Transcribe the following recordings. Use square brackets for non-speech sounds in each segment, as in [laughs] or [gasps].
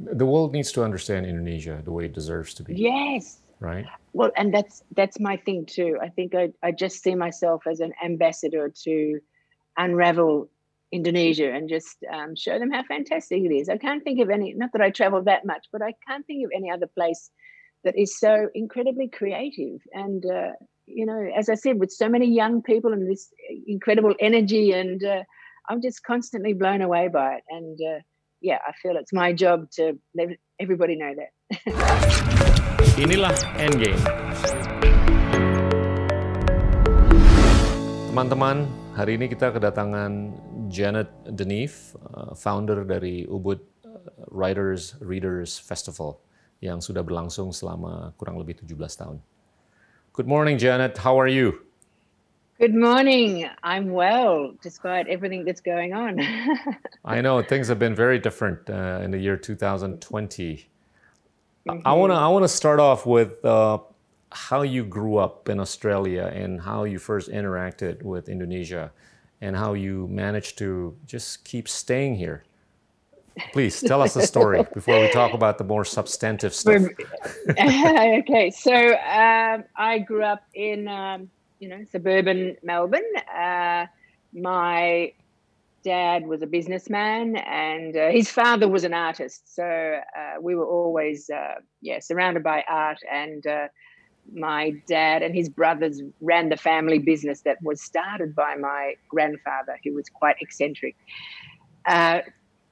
The world needs to understand Indonesia the way it deserves to be. Yes. Right. Well, and that's that's my thing too. I think I, I just see myself as an ambassador to unravel Indonesia and just um, show them how fantastic it is. I can't think of any, not that I travel that much, but I can't think of any other place that is so incredibly creative. And, uh, you know, as I said, with so many young people and this incredible energy, and uh, I'm just constantly blown away by it. And uh, yeah, I feel it's my job to let everybody know that. Inilah Endgame. Teman-teman, hari ini kita kedatangan Janet Deneve, uh, founder dari Ubud uh, Writers Readers Festival yang sudah berlangsung selama kurang lebih 17 tahun. Good morning, Janet. How are you? Good morning. I'm well, despite everything that's going on. [laughs] I know things have been very different uh, in the year 2020. Mm-hmm. I want to I want to start off with uh, how you grew up in Australia and how you first interacted with Indonesia and how you managed to just keep staying here. Please tell us the story [laughs] before we talk about the more substantive stuff. [laughs] okay, so um, I grew up in um, you know suburban Melbourne. Uh, my dad was a businessman and uh, his father was an artist so uh, we were always uh, yeah surrounded by art and uh, my dad and his brothers ran the family business that was started by my grandfather, who was quite eccentric. Uh,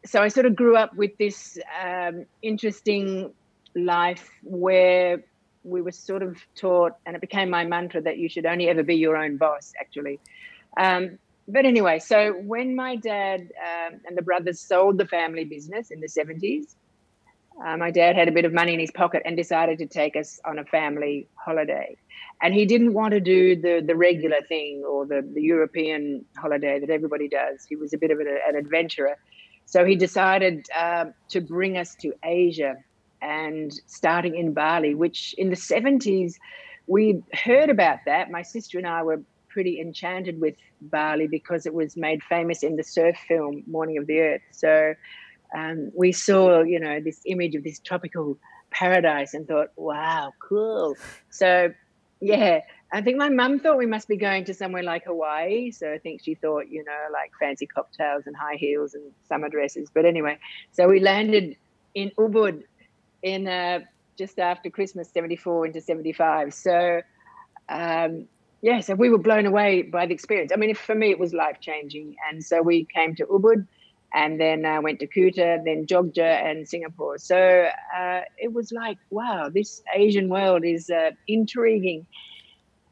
so I sort of grew up with this um, interesting life where we were sort of taught, and it became my mantra that you should only ever be your own boss, actually. Um, but anyway, so when my dad um, and the brothers sold the family business in the 70s, uh, my dad had a bit of money in his pocket and decided to take us on a family holiday. And he didn't want to do the, the regular thing or the, the European holiday that everybody does. He was a bit of an, an adventurer. So he decided uh, to bring us to Asia and starting in Bali, which in the 70s, we heard about that. My sister and I were pretty enchanted with Bali because it was made famous in the surf film Morning of the Earth. So um, we saw, you know, this image of this tropical paradise and thought, wow, cool. So, yeah, I think my mum thought we must be going to somewhere like Hawaii. So I think she thought, you know, like fancy cocktails and high heels and summer dresses. But anyway, so we landed in Ubud in uh, just after Christmas, 74 into 75. So, um, yeah, so we were blown away by the experience. I mean, for me, it was life changing. And so we came to Ubud and then I went to Kuta, then Jogja and Singapore. So uh, it was like, wow, this Asian world is uh, intriguing.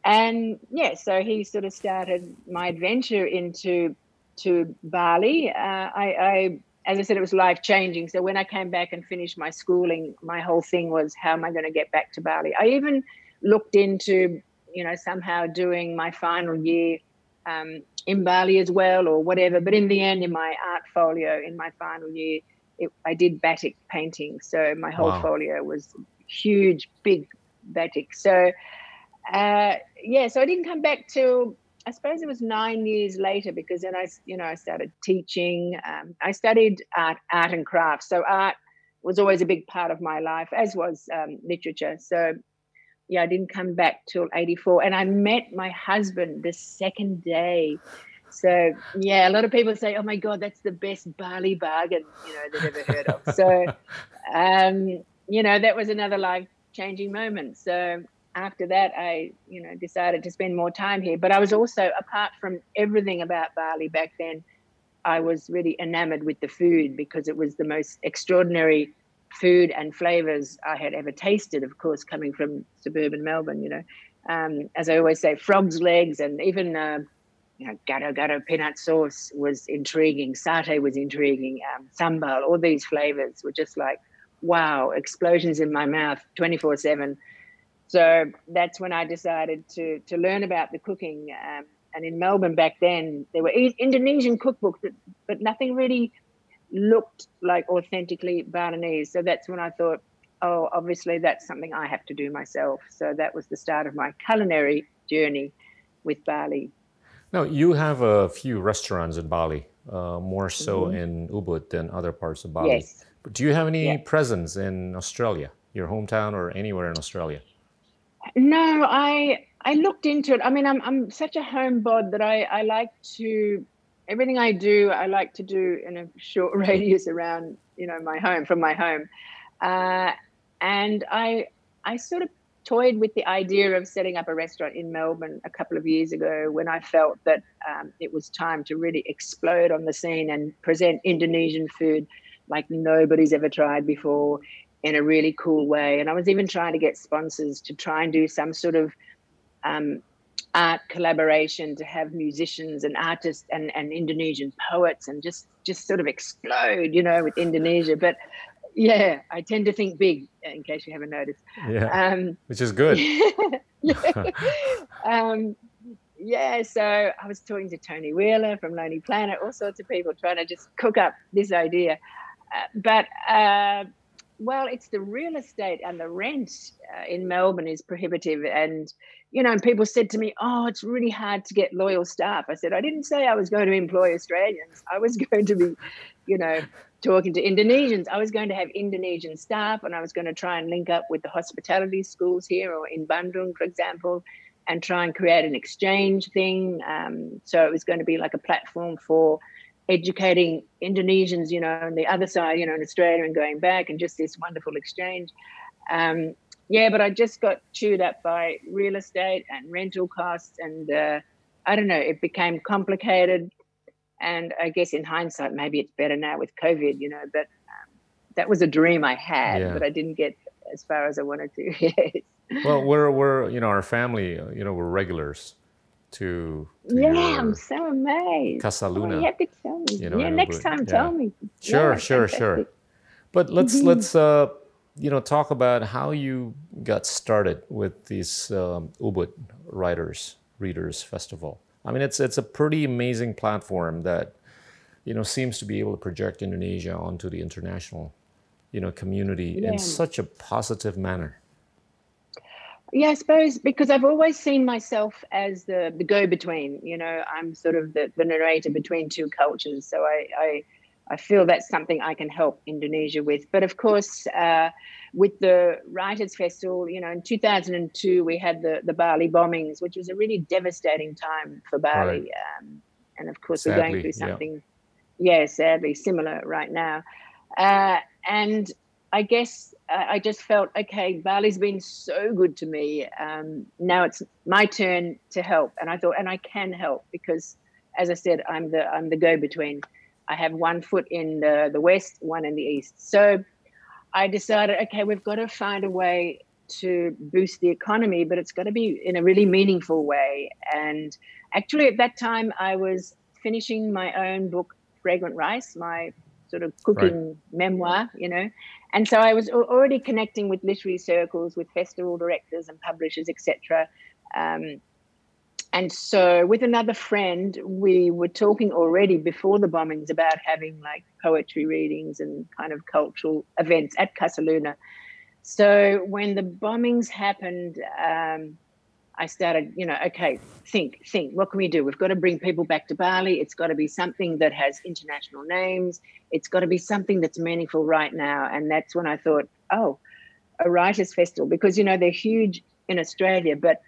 And yeah, so he sort of started my adventure into to Bali. Uh, I, I, as I said, it was life changing. So when I came back and finished my schooling, my whole thing was, how am I going to get back to Bali? I even looked into, you know, somehow doing my final year um, in Bali as well or whatever. But in the end, in my art folio in my final year, it, I did batik painting. So my whole wow. folio was huge, big batik. So uh, yeah, so I didn't come back till I suppose it was nine years later because then I, you know, I started teaching. Um, I studied art, art and crafts. So art was always a big part of my life, as was um, literature. So yeah, I didn't come back till 84. And I met my husband the second day. So yeah, a lot of people say, "Oh my God, that's the best Bali bargain you know they've ever heard of." so, [laughs] um, you know, that was another life changing moment. So after that, I you know decided to spend more time here. But I was also, apart from everything about Bali back then, I was really enamored with the food because it was the most extraordinary food and flavors I had ever tasted, of course, coming from suburban Melbourne, you know. Um, as I always say, frog's legs and even, uh, you know, gado gado peanut sauce was intriguing. Satay was intriguing. Um, sambal, all these flavors were just like, wow, explosions in my mouth 24 7. So that's when I decided to, to learn about the cooking. Um, and in Melbourne back then, there were Indonesian cookbooks, but, but nothing really looked like authentically Balinese. So that's when I thought, oh, obviously that's something I have to do myself. So that was the start of my culinary journey with Bali. Now, you have a few restaurants in Bali, uh, more so mm-hmm. in Ubud than other parts of Bali. Yes. But Do you have any yeah. presence in Australia, your hometown, or anywhere in Australia? No, I I looked into it. I mean, I'm I'm such a homebod that I I like to everything I do. I like to do in a short [laughs] radius around you know my home from my home, uh, and I I sort of toyed with the idea of setting up a restaurant in Melbourne a couple of years ago when I felt that um, it was time to really explode on the scene and present Indonesian food like nobody's ever tried before in a really cool way. And I was even trying to get sponsors to try and do some sort of um, art collaboration to have musicians and artists and, and Indonesian poets and just just sort of explode, you know, with Indonesia. But yeah, I tend to think big, in case you haven't noticed. Yeah, um, which is good. yeah. [laughs] um, yeah, so I was talking to Tony Wheeler from Lonely Planet, all sorts of people trying to just cook up this idea. Uh, but uh, well, it's the real estate and the rent uh, in Melbourne is prohibitive. And, you know, and people said to me, oh, it's really hard to get loyal staff. I said, I didn't say I was going to employ Australians. I was [laughs] going to be, you know, talking to Indonesians. I was going to have Indonesian staff and I was going to try and link up with the hospitality schools here or in Bandung, for example, and try and create an exchange thing. Um, so it was going to be like a platform for educating Indonesians, you know, on the other side, you know, in Australia and going back and just this wonderful exchange. Um, yeah, but I just got chewed up by real estate and rental costs. And uh, I don't know, it became complicated. And I guess in hindsight, maybe it's better now with COVID, you know, but um, that was a dream I had, yeah. but I didn't get as far as I wanted to. [laughs] yes. Well, we're, we're, you know, our family, you know, we're regulars to, to yeah i'm so amazed casa luna oh, you have to tell me you know, yeah next time yeah. tell me sure yeah, sure fantastic. sure but let's mm-hmm. let's uh you know talk about how you got started with these um, ubud writers readers festival i mean it's it's a pretty amazing platform that you know seems to be able to project indonesia onto the international you know community yeah. in such a positive manner yeah, I suppose because I've always seen myself as the, the go between. You know, I'm sort of the, the narrator between two cultures. So I, I, I feel that's something I can help Indonesia with. But of course, uh, with the Writers Festival, you know, in 2002 we had the the Bali bombings, which was a really devastating time for Bali. Right. Um, and of course, sadly, we're going through something, yeah. yeah, sadly similar right now. Uh, and I guess I just felt okay. Bali's been so good to me. Um, now it's my turn to help, and I thought, and I can help because, as I said, I'm the I'm the go between. I have one foot in the the west, one in the east. So I decided, okay, we've got to find a way to boost the economy, but it's got to be in a really meaningful way. And actually, at that time, I was finishing my own book, Fragrant Rice, my sort of cooking right. memoir, you know. And so I was already connecting with literary circles, with festival directors and publishers, etc. Um, and so with another friend, we were talking already before the bombings about having like poetry readings and kind of cultural events at Casa Luna. So when the bombings happened, um, I started, you know, okay, think, think, what can we do? We've got to bring people back to Bali. It's got to be something that has international names. It's got to be something that's meaningful right now. And that's when I thought, oh, a writers' festival, because, you know, they're huge in Australia. But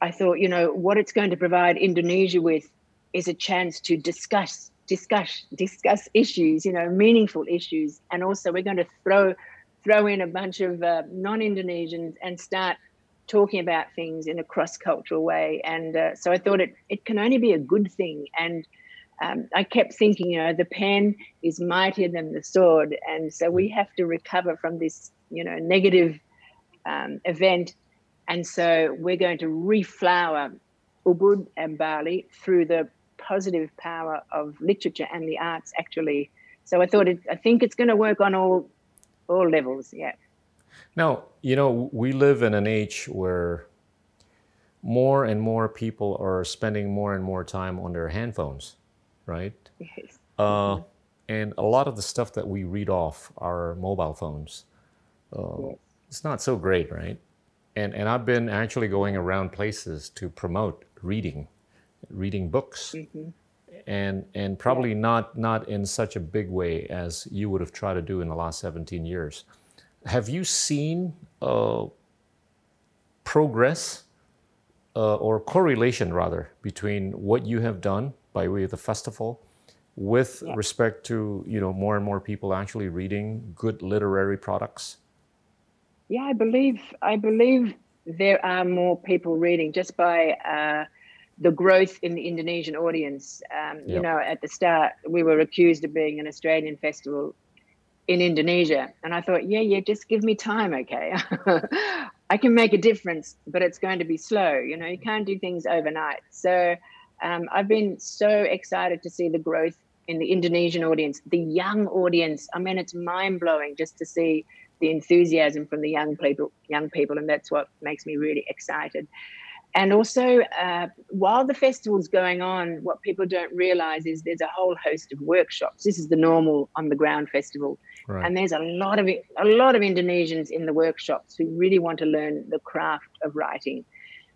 I thought, you know, what it's going to provide Indonesia with is a chance to discuss, discuss, discuss issues, you know, meaningful issues. And also, we're going to throw throw in a bunch of uh, non-Indonesians and start talking about things in a cross cultural way. And uh, so I thought it, it can only be a good thing. And um, I kept thinking, you know, the pen is mightier than the sword. And so we have to recover from this, you know, negative um, event. And so we're going to reflower Ubud and Bali through the positive power of literature and the arts, actually. So I thought, it, I think it's going to work on all all levels. Yeah. Now, you know, we live in an age where more and more people are spending more and more time on their handphones, right? Yes. Uh, and a lot of the stuff that we read off our mobile phones, uh, yes. it's not so great, right? And, and I've been actually going around places to promote reading, reading books. Mm-hmm. and and probably yeah. not not in such a big way as you would have tried to do in the last 17 years. Have you seen uh, progress uh, or correlation rather between what you have done by way of the festival with yeah. respect to you know more and more people actually reading good literary products? Yeah, I believe I believe there are more people reading just by uh, the growth in the Indonesian audience. Um, yep. You know, at the start, we were accused of being an Australian festival in Indonesia. And I thought, yeah, yeah, just give me time, okay? [laughs] I can make a difference, but it's going to be slow. You know, you can't do things overnight. So um, I've been so excited to see the growth in the Indonesian audience, the young audience. I mean, it's mind blowing just to see the enthusiasm from the young people, young people, and that's what makes me really excited. And also, uh, while the festival's going on, what people don't realize is there's a whole host of workshops. This is the normal on the ground festival, right. and there's a lot of a lot of Indonesians in the workshops who really want to learn the craft of writing.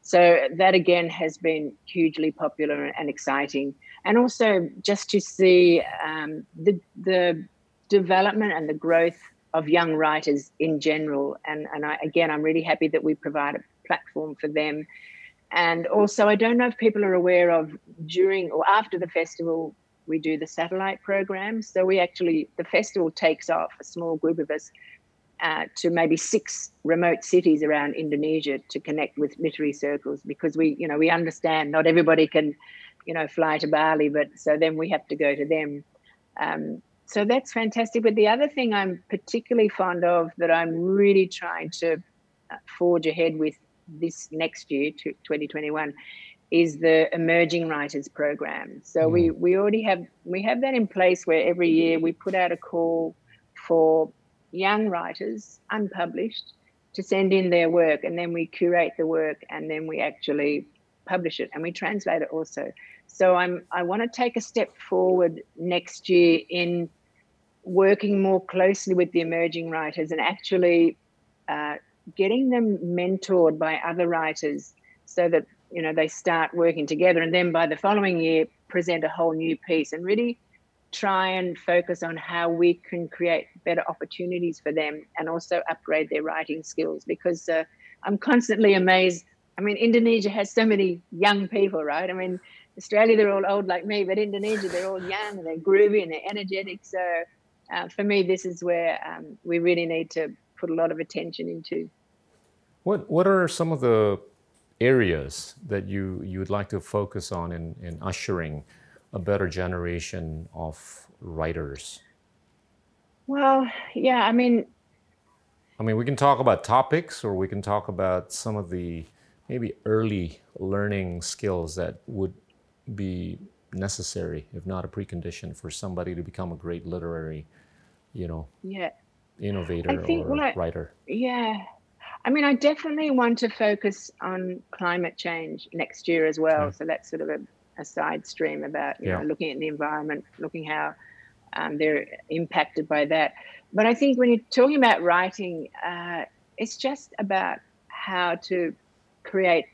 So that again has been hugely popular and exciting, and also just to see um, the the development and the growth of young writers in general. And and I, again, I'm really happy that we provide a platform for them and also, I don't know if people are aware of during or after the festival, we do the satellite program. So we actually, the festival takes off a small group of us uh, to maybe six remote cities around Indonesia to connect with literary circles because we, you know, we understand not everybody can, you know, fly to Bali, but so then we have to go to them. Um, so that's fantastic. But the other thing I'm particularly fond of that I'm really trying to uh, forge ahead with this next year, 2021, is the emerging writers program. So mm. we we already have we have that in place where every year we put out a call for young writers, unpublished, to send in their work, and then we curate the work, and then we actually publish it, and we translate it also. So I'm I want to take a step forward next year in working more closely with the emerging writers and actually uh, getting them mentored by other writers so that you know they start working together and then by the following year present a whole new piece and really try and focus on how we can create better opportunities for them and also upgrade their writing skills because uh, i'm constantly amazed. I mean indonesia has so many young people right? I mean australia they're all old like me but indonesia they're all young and they're groovy and they're energetic. So uh, for me this is where um, we really need to put a lot of attention into. What What are some of the areas that you you would like to focus on in, in ushering a better generation of writers? Well, yeah, I mean, I mean, we can talk about topics, or we can talk about some of the maybe early learning skills that would be necessary, if not a precondition, for somebody to become a great literary, you know, yeah, innovator think, or well, writer? Yeah. I mean, I definitely want to focus on climate change next year as well. So that's sort of a, a side stream about you yeah. know looking at the environment, looking how um, they're impacted by that. But I think when you're talking about writing, uh, it's just about how to create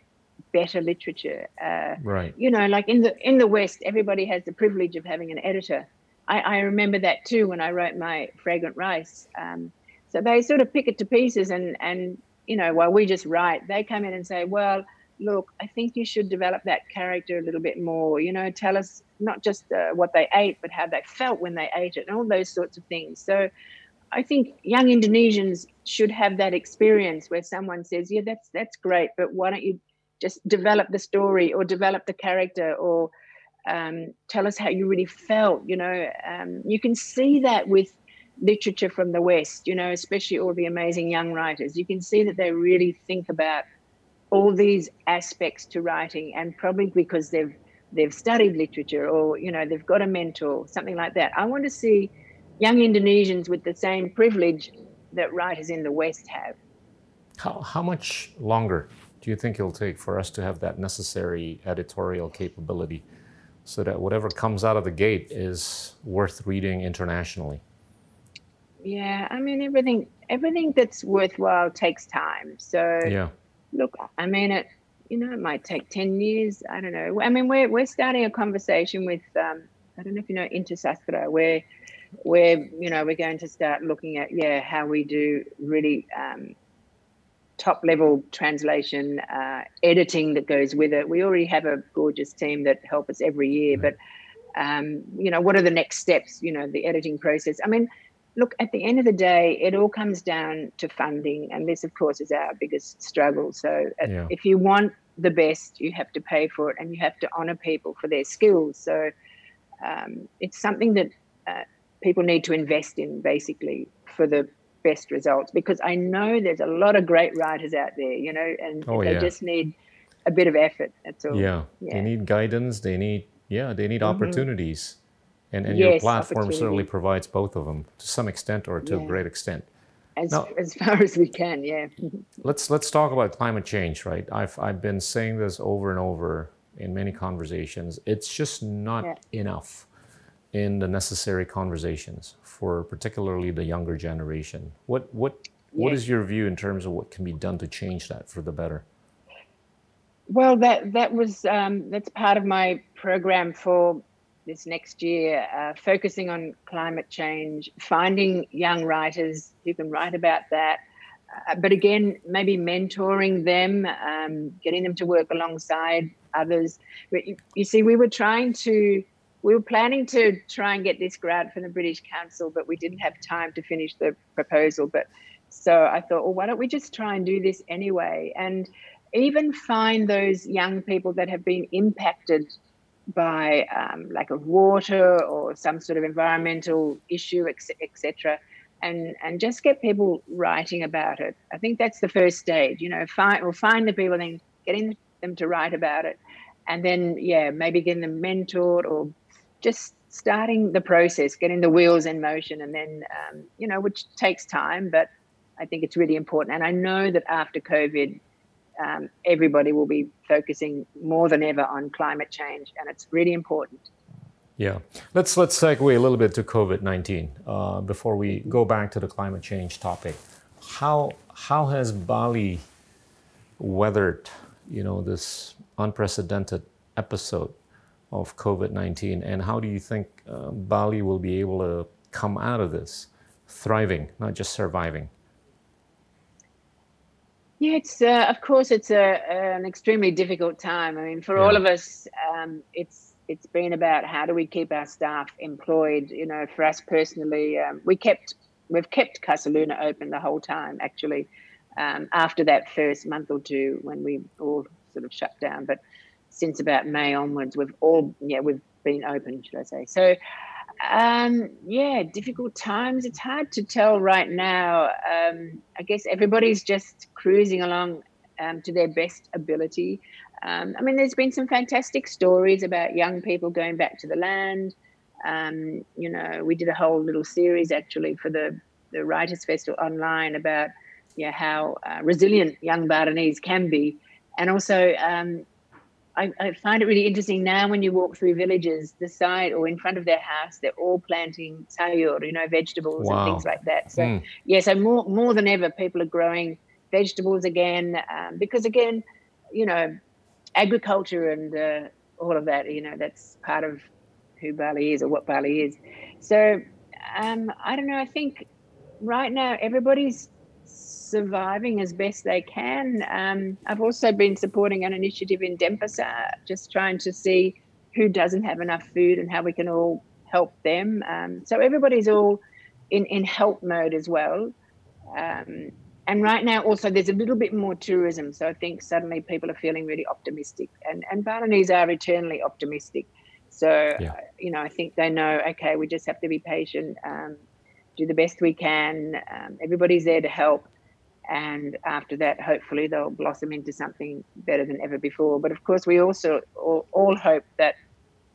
better literature. Uh, right. You know, like in the in the West, everybody has the privilege of having an editor. I, I remember that too when I wrote my Fragrant Rice. Um, so they sort of pick it to pieces, and and you know while we just write, they come in and say, well, look, I think you should develop that character a little bit more. You know, tell us not just uh, what they ate, but how they felt when they ate it, and all those sorts of things. So. I think young Indonesians should have that experience where someone says, "Yeah, that's that's great, but why don't you just develop the story or develop the character or um, tell us how you really felt. You know, um, you can see that with literature from the West, you know, especially all the amazing young writers. You can see that they really think about all these aspects to writing, and probably because they've they've studied literature or you know they've got a mentor, something like that. I want to see young Indonesians with the same privilege that writers in the West have. How how much longer do you think it'll take for us to have that necessary editorial capability? so that whatever comes out of the gate is worth reading internationally. Yeah, I mean everything everything that's worthwhile takes time. So yeah. look, I mean it you know, it might take 10 years. I don't know. I mean, we're, we're starting a conversation with, um, I don't know if you know InterSastra, where, where, you know, we're going to start looking at, yeah, how we do really um, top level translation, uh, editing that goes with it. We already have a gorgeous team that help us every year, but, um, you know, what are the next steps, you know, the editing process? I mean, look, at the end of the day, it all comes down to funding. And this, of course, is our biggest struggle. So uh, yeah. if you want the best, you have to pay for it and you have to honor people for their skills. So um, it's something that uh, people need to invest in basically for the best results because I know there's a lot of great writers out there, you know, and oh, they yeah. just need a bit of effort. That's all. Yeah. yeah. They need guidance. They need, yeah, they need mm-hmm. opportunities. And, and yes, your platform certainly provides both of them to some extent or to yeah. a great extent. As, now, as far as we can, yeah. [laughs] let's let's talk about climate change, right? I've I've been saying this over and over in many conversations. It's just not yeah. enough in the necessary conversations for particularly the younger generation. What what yeah. what is your view in terms of what can be done to change that for the better? Well, that that was um, that's part of my program for this next year, uh, focusing on climate change, finding young writers who can write about that. Uh, but again, maybe mentoring them, um, getting them to work alongside others. You, you, see, we were trying to, we were planning to try and get this grant from the British Council, but we didn't have time to finish the proposal. But so I thought, well, why don't we just try and do this anyway? And even find those young people that have been impacted by um, lack of water or some sort of environmental issue, etc., and and just get people writing about it. I think that's the first stage. You know, find or find the people, then getting them to write about it, and then yeah, maybe getting them mentored or just starting the process, getting the wheels in motion, and then um, you know, which takes time, but I think it's really important. And I know that after COVID, um, everybody will be focusing more than ever on climate change, and it's really important. Yeah, let's let's segue a little bit to COVID nineteen uh, before we go back to the climate change topic. How how has Bali weathered, you know, this unprecedented episode of COVID nineteen, and how do you think uh, Bali will be able to come out of this thriving, not just surviving? Yeah, it's uh, of course it's a, an extremely difficult time. I mean, for yeah. all of us, um, it's it's been about how do we keep our staff employed. You know, for us personally, um, we kept we've kept Casa Luna open the whole time. Actually, um, after that first month or two when we all sort of shut down, but since about May onwards, we've all yeah we've been open, should I say? So um, yeah, difficult times. It's hard to tell right now. Um, I guess everybody's just cruising along um, to their best ability. Um, I mean, there's been some fantastic stories about young people going back to the land. Um, you know, we did a whole little series actually for the, the Writers Festival online about yeah, how uh, resilient young Balinese can be. And also, um, I, I, find it really interesting now when you walk through villages, the side or in front of their house, they're all planting sayur, you know, vegetables wow. and things like that. So, mm. yeah, so more, more than ever, people are growing vegetables again um, because, again, you know, agriculture and uh, all of that, you know, that's part of who Bali is or what Bali is. So, um, I don't know, I think right now everybody's surviving as best they can. Um, I've also been supporting an initiative in Denpasar, just trying to see who doesn't have enough food and how we can all help them. Um, so everybody's all in, in help mode as well. Um, and right now, also, there's a little bit more tourism. So I think suddenly people are feeling really optimistic. And, and Balinese are eternally optimistic. So, yeah. uh, you know, I think they know, okay, we just have to be patient, um, do the best we can. Um, everybody's there to help and after that hopefully they'll blossom into something better than ever before. But of course we also all, all, hope that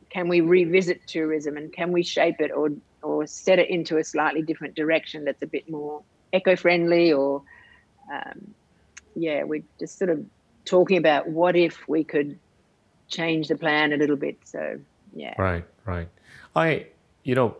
can we revisit tourism and can we shape it or or set it into a slightly different direction that's a bit more eco-friendly or um, yeah we're just sort of talking about what if we could change the plan a little bit. So yeah. Right right. I you know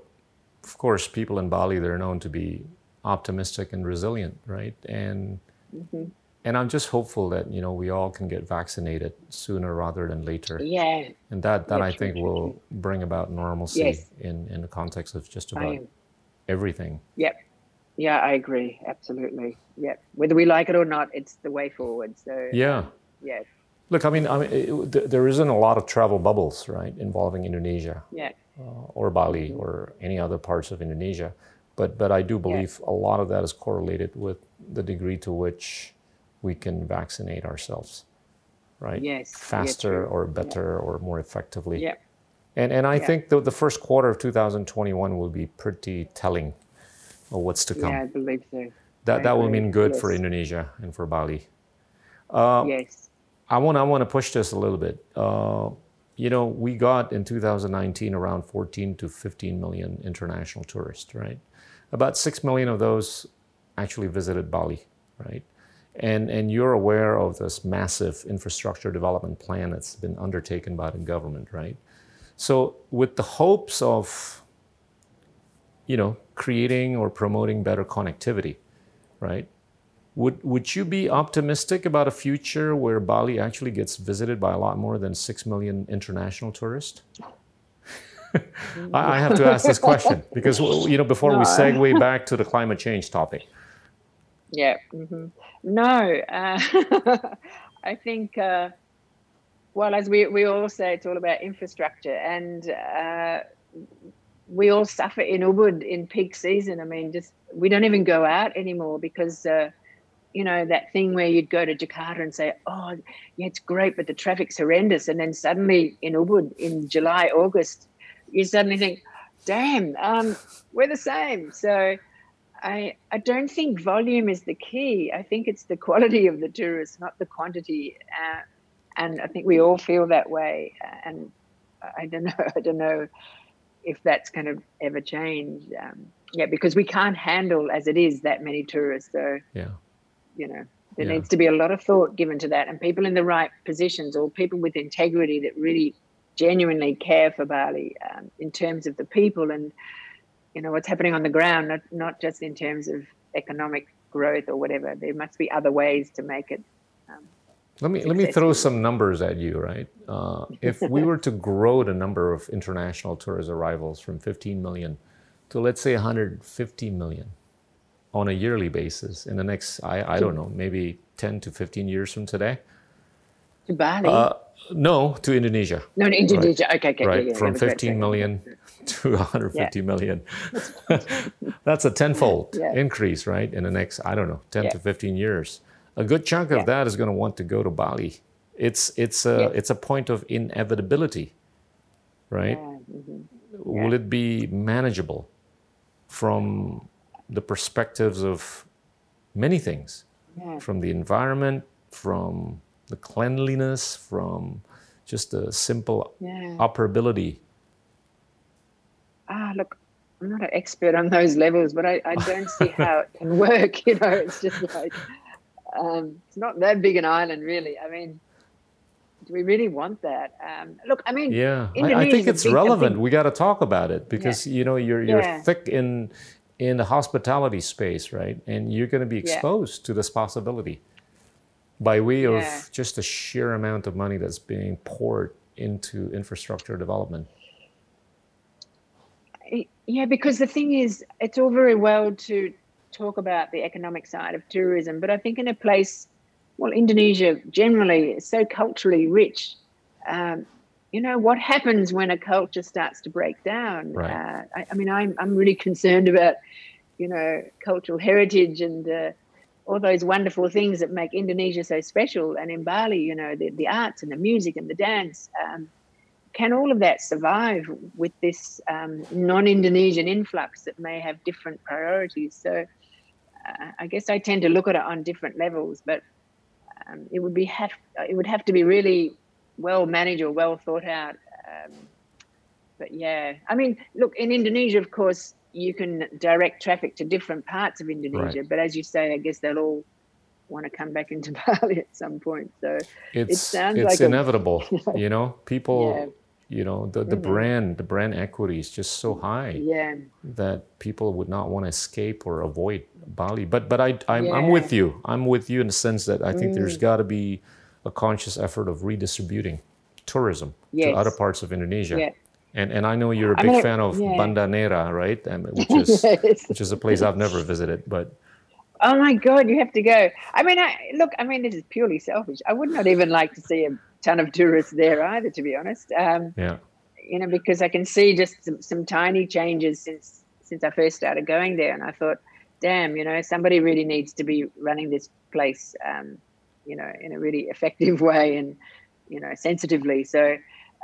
of course people in bali they're known to be optimistic and resilient, right? And mm-hmm. and I'm just hopeful that you know we all can get vaccinated sooner rather than later. Yeah. And that that Yeah, I think true, will true. bring about normalcy Yes. in in the context of just about everything. Yep. Yeah, I agree. Absolutely. Yep. Whether we like it or not, it's the way forward. So Yeah. Yes. Look, I mean, I mean, it, th- there isn't a lot of travel bubbles, right, involving Indonesia yeah, uh, or Bali or any other parts of Indonesia, but but I do believe a lot of that is correlated with the degree to which we can vaccinate ourselves, right? yes. Faster true. or better or more effectively. Yeah. And and I Yeah. think the, the first quarter of 2021 will be pretty telling of what's to come. Yeah, I believe so. that I that will mean good for Indonesia and for Bali. Uh, yes. I want I want to push this a little bit. Uh, you know, we got in 2019 around 14 to 15 million international tourists, right? About 6 million of those actually visited Bali, right? And and you're aware of this massive infrastructure development plan that's been undertaken by the government, right? So with the hopes of you know, creating or promoting better connectivity, right? Would, would you be optimistic about a future where Bali actually gets visited by a lot more than 6 million international tourists? I, I have to ask this question [laughs] because, you know, before we segue back to the climate change topic. Yeah. hmm No, uh, [laughs] I think, uh, well, as we, we all say, it's all about infrastructure. And uh, we all suffer in Ubud in peak season. I mean, just we don't even go out anymore because, uh, you know, that thing where you'd go to Jakarta and say, oh, yeah, it's great, but the traffic's horrendous. And then suddenly in Ubud in July, August, you suddenly think, damn, um, we're the same. So, I, I don't think volume is the key. I think it's the quality of the tourists, not the quantity. Uh, and I think we all feel that way. And I don't know. [laughs] I don't know if that's going to ever change. Um, yeah, because we can't handle as it is that many tourists. So Yeah. you know there Yeah. needs to be a lot of thought given to that, and people in the right positions or people with integrity that really genuinely care for Bali um, in terms of the people and you know what's happening on the ground, not not just in terms of economic growth or whatever. There must be other ways to make it. Let me let me throw some numbers at you, right? Uh, if we were to grow the number of international tourist arrivals from 15 million to let's say 150 million on a yearly basis in the next, I, I don't know, maybe 10 to 15 years from today. To Bali? Uh, no, to Indonesia, no, no, Indonesia. Okay, okay, right? yeah, yeah, From that was great, 15 great. million [laughs] to 150 million. [laughs] [laughs] That's a tenfold Yeah. increase, right? In the next, I don't know, 10 Yeah. to 15 years. A good chunk of Yeah. that is going to want to go to Bali. It's it's a it's a point of inevitability, right? Yeah, mhm. Will it be manageable from the perspectives of many things, yeah. from the environment, from the cleanliness, from just the simple yeah. operability? ah, look, I'm not an expert on those levels, but I, I don't see [laughs] how it can work. [laughs] You know, it's just like, um, it's not that big an island, really. I mean, do we really want that? Um, look, I mean, Yeah, I, I think it's big- relevant. big- we got to talk about it because you know you're you're Yeah. thick in in the hospitality space, right? And you're going to be Yeah. exposed to this possibility by way of Yeah. just the sheer amount of money that's being poured into infrastructure development. Yeah, because the thing is, it's all very well to talk about the economic side of tourism, but I think in a place, well, Indonesia generally is so culturally rich. Um, you know what happens when a culture starts to break down? Right. Uh, I, I mean, I'm I'm really concerned about, you know, cultural heritage and uh, all those wonderful things that make Indonesia so special. And in Bali, you know, the the arts and the music and the dance. Um, can all of that survive with this um, non-Indonesian influx that may have different priorities? So, uh, I guess I tend to look at it on different levels, but um, it would be have it would have to be really well managed or well thought out. Um, but yeah, I mean, look in Indonesia, of course, you can direct traffic to different parts of Indonesia, but as you say, I guess they'll all want to come back into [laughs] Bali at some point. So It's sounds it's like a- inevitable, [laughs] you know. People Yeah. you know the, the mm-hmm. brand the brand equity is just so high yeah. that people would not want to escape or avoid bali but but i i'm, yeah. I'm with you i'm with you in the sense that i think mm. there's got to be a conscious effort of redistributing tourism yes. to other parts of indonesia yeah. And and i know you're a big I mean, fan of yeah. banda neira right [laughs] which is yes. which is a place i've never visited but Oh my God, you have to go. I mean, I look, I mean, this is purely selfish. I would not even like to see a ton of tourists there either, to be honest. Um, yeah. You know, because I can see just some, some tiny changes since since I first started going there, and I thought, damn, you know, somebody really needs to be running this place, um, you know, in a really effective [laughs] way and you know, sensitively. So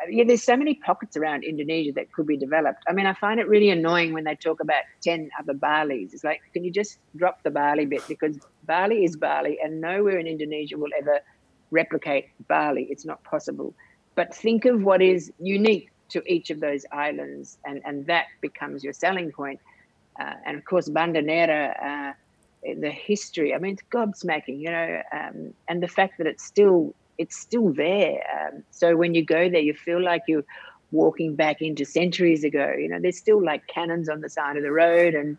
yeah, there's so many pockets around Indonesia that could be developed. I mean, I find it really annoying when they talk about 10 other Balis. It's like, can you just drop the Bali bit? Because Bali is Bali, and nowhere in Indonesia will ever replicate Bali. It's not possible. But think of what is unique to each of those islands, and, and that becomes your selling point. Uh, and of course, Bandaneira, uh, the history, I mean, it's gobsmacking, you know, um, and the fact that it's still it's still there. Um, so when you go there, you feel like you're walking back into centuries ago. You know, there's still like cannons on the side of the road and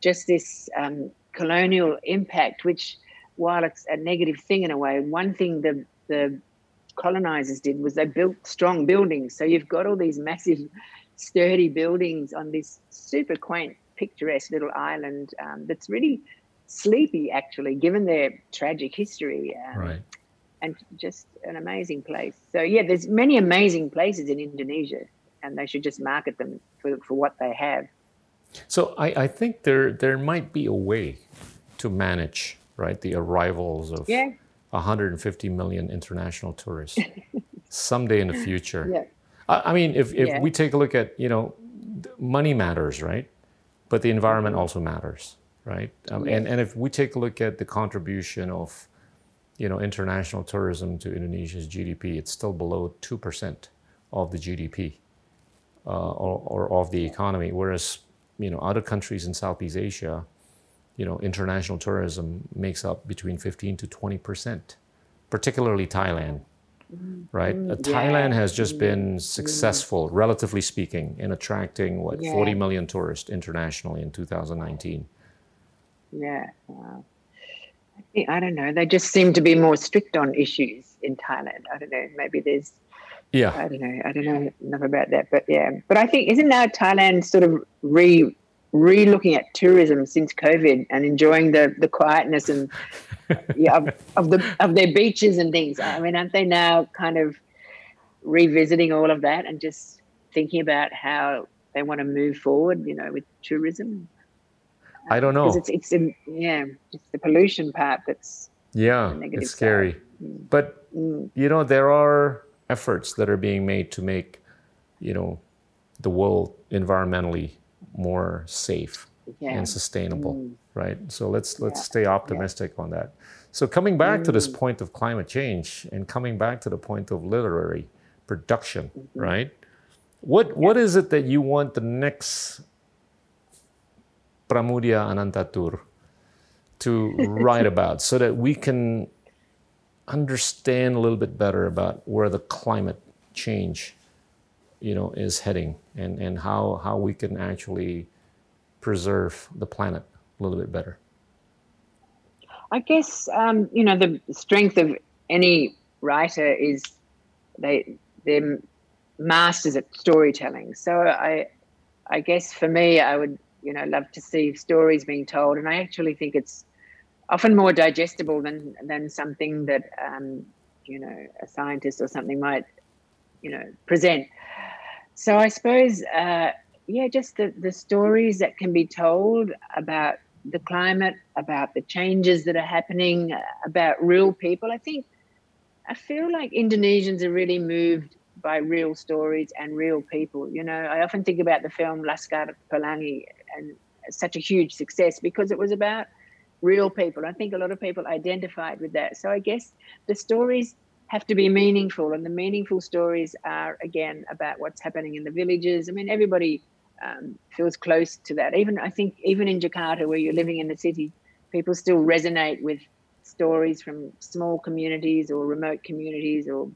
just this um, colonial impact, which while it's a negative thing in a way, one thing the the colonizers did was they built strong buildings. So you've got all these massive, sturdy buildings on this super quaint, picturesque little island um, that's really sleepy, actually, given their tragic history. Um, right and just an amazing place. So yeah, there's many amazing places in Indonesia, and they should just market them for, for what they have. So I, I think there there might be a way to manage right the arrivals of yeah. 150 million international tourists [laughs] someday in the future. Yeah. I, I mean, if if yeah. we take a look at you know, money matters, right? But the environment mm-hmm. also matters, right? Um, yes. And and if we take a look at the contribution of you know, international tourism to Indonesia's GDP, it's still below 2% of the GDP uh, or, or of the economy. Whereas, you know, other countries in Southeast Asia, you know, international tourism makes up between 15 to 20%, particularly Thailand. Mm-hmm. Right, uh, yeah. Thailand has just mm-hmm. been successful, relatively speaking, in attracting what yeah. 40 million tourists internationally in 2019. Yeah, wow. I don't know. They just seem to be more strict on issues in Thailand. I don't know. Maybe there's. Yeah. I don't know. I don't know enough about that, but yeah. But I think isn't now Thailand sort of re re looking at tourism since COVID and enjoying the the quietness and yeah, of, of the of their beaches and things. I mean, aren't they now kind of revisiting all of that and just thinking about how they want to move forward? You know, with tourism. I don't know. It's, it's in, yeah, it's the pollution part that's yeah, it's scary. Mm. But mm. you know, there are efforts that are being made to make you know the world environmentally more safe yeah. and sustainable, mm. right? So let's let's yeah. stay optimistic yeah. on that. So coming back to this mm. point of climate change and coming back to the point of literary production, mm-hmm. right? What what is it that you want the next Pramoedya Ananta Toer to write [laughs] about so that we can understand a little bit better about where the climate change you know is heading and, and how, how we can actually preserve the planet a little bit better. I guess um, you know the strength of any writer is they they're masters at storytelling. So i i guess for me i would you know love to see stories being told, and I actually think it's often more digestible than than something that um, you know a scientist or something might you know present. So I suppose uh, yeah, just the the stories that can be told about the climate, about the changes that are happening, about real people. I think I feel like Indonesians are really moved by real stories and real people. You know, I often think about the film Laskar Pelangi and such a huge success because it was about real people. I think a lot of people identified with that. So I guess the stories have to be meaningful, and the meaningful stories are again about what's happening in the villages. I mean, everybody um, feels close to that. Even I think even in Jakarta, where you're living in the city, people still resonate with stories from small communities or remote communities or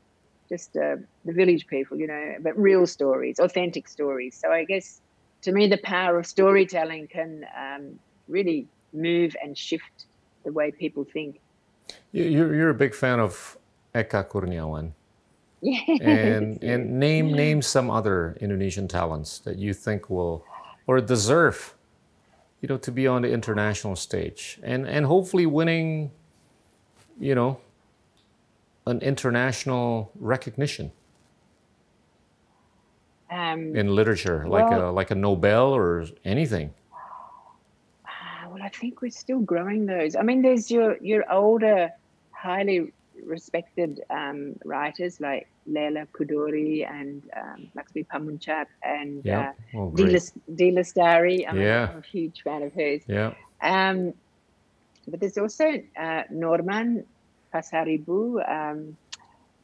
just uh, the village people, you know, but real stories, authentic stories. So I guess to me, the power of storytelling can um, really move and shift the way people think. You're, you're a big fan of Eka Kurniawan. Yeah. And, [laughs] and name name some other Indonesian talents that you think will or deserve, you know, to be on the international stage and and hopefully winning, you know, an international recognition um, in literature, like well, a like a Nobel or anything? Uh, well, I think we're still growing those. I mean, there's your your older, highly respected um, writers like Leila Chudori and um, Laksmi Pamuntjak and yeah. uh, oh, Dee Lestari. I'm, yeah. a, I'm a huge fan of hers. Yeah. Um, but there's also uh, Norman Pasaribu. Um,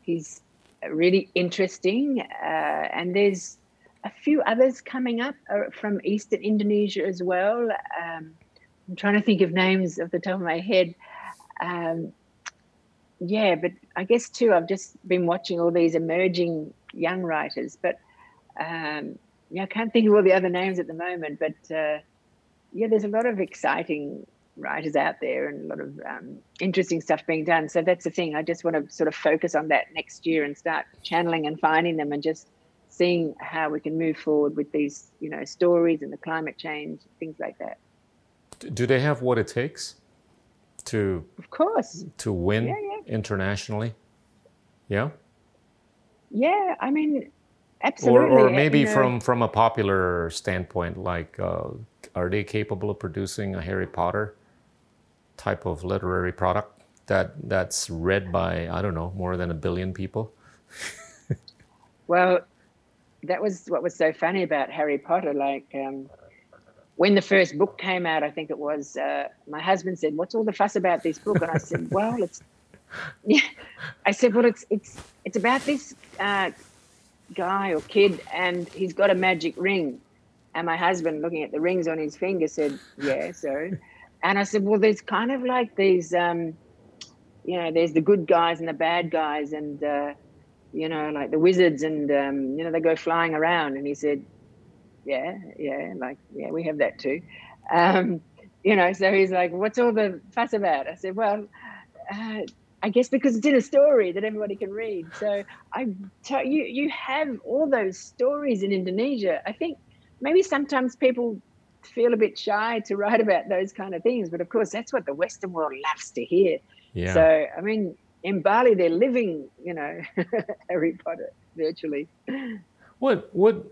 he's really interesting. Uh, and there's a few others coming up uh, from Eastern Indonesia as well. Um, I'm trying to think of names off the top of my head. Um, yeah, but I guess too, I've just been watching all these emerging young writers, but um, yeah, I can't think of all the other names at the moment. But uh, yeah, there's a lot of exciting writers out there and a lot of um, interesting stuff being done. So that's the thing. I just want to sort of focus on that next year and start channeling and finding them and just seeing how we can move forward with these, you know, stories and the climate change, things like that. Do they have what it takes to, of course, to win yeah, yeah. internationally? Yeah. Yeah, I mean, absolutely. Or, or maybe you know, from from a popular standpoint, like, uh, are they capable of producing a Harry Potter? Type of literary product that that's read by I don't know more than a billion people? well, that was what was so funny about Harry Potter. Like um, when the first book came out, I think it was uh, my husband said, "What's all the fuss about this book?" And I said, [laughs] "Well, it's yeah." I said, "Well, it's it's it's about this uh, guy or kid, and he's got a magic ring." And my husband, looking at the rings on his finger, said, "Yeah, so." And I said, well, there's kind of like these, um, you know, there's the good guys and the bad guys, and uh, you know, like the wizards, and um, you know, they go flying around. And he said, yeah, yeah, like yeah, we have that too. Um, you know, so he's like, what's all the fuss about? I said, well. Uh, I guess because it's in a story that everybody can read. So I tell you, you have all those stories in Indonesia. I think maybe sometimes people feel a bit shy to write about those kind of things. But of course, that's what the Western world loves to hear. Yeah. So, I mean, in Bali, they're living, you know, [laughs] Harry Potter virtually. What, what,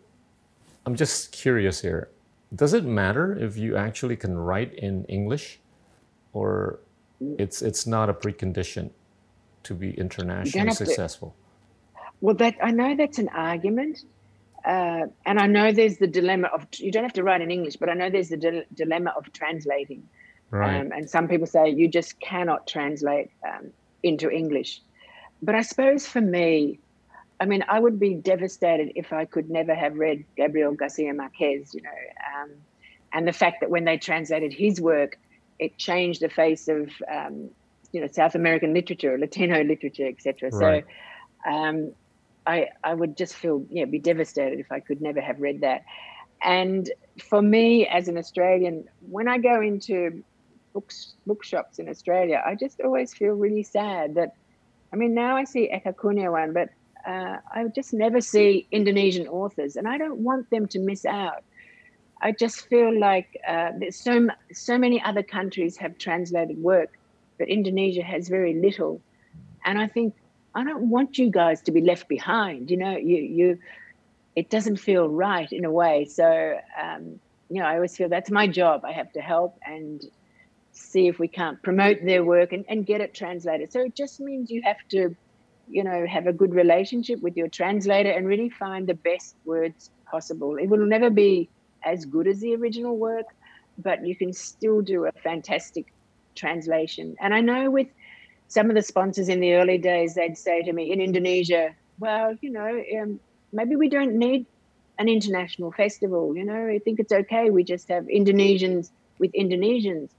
I'm just curious here. Does it matter if you actually can write in English or it's, it's not a precondition to be internationally successful? To, well, that I know that's an argument uh, and I know there's the dilemma of you don't have to write in English, but I know there's the di- dilemma of translating. Right. Um, and some people say you just cannot translate um, into English. But I suppose for me, I mean, I would be devastated if I could never have read Gabriel Garcia Marquez, you know, um, and the fact that when they translated his work, it changed the face of, um, you know, South American literature, Latino literature, etc. Right. So um, I, I would just feel, yeah, be devastated if I could never have read that. And for me, as an Australian, when I go into books bookshops in Australia, I just always feel really sad that, I mean, now I see Eka Kurniawan, but uh, I just never see Indonesian authors, and I don't want them to miss out. I just feel like uh, so so many other countries have translated work, but Indonesia has very little, and I think I don't want you guys to be left behind. You know, you you it doesn't feel right in a way. So um, you know, I always feel that's my job. I have to help and see if we can't promote their work and, and get it translated. So it just means you have to, you know, have a good relationship with your translator and really find the best words possible. It will never be as good as the original work, but you can still do a fantastic translation. And I know with some of the sponsors in the early days, they'd say to me in Indonesia, well, you know, um, maybe we don't need an international festival. You know, I think it's okay. We just have Indonesians with Indonesians.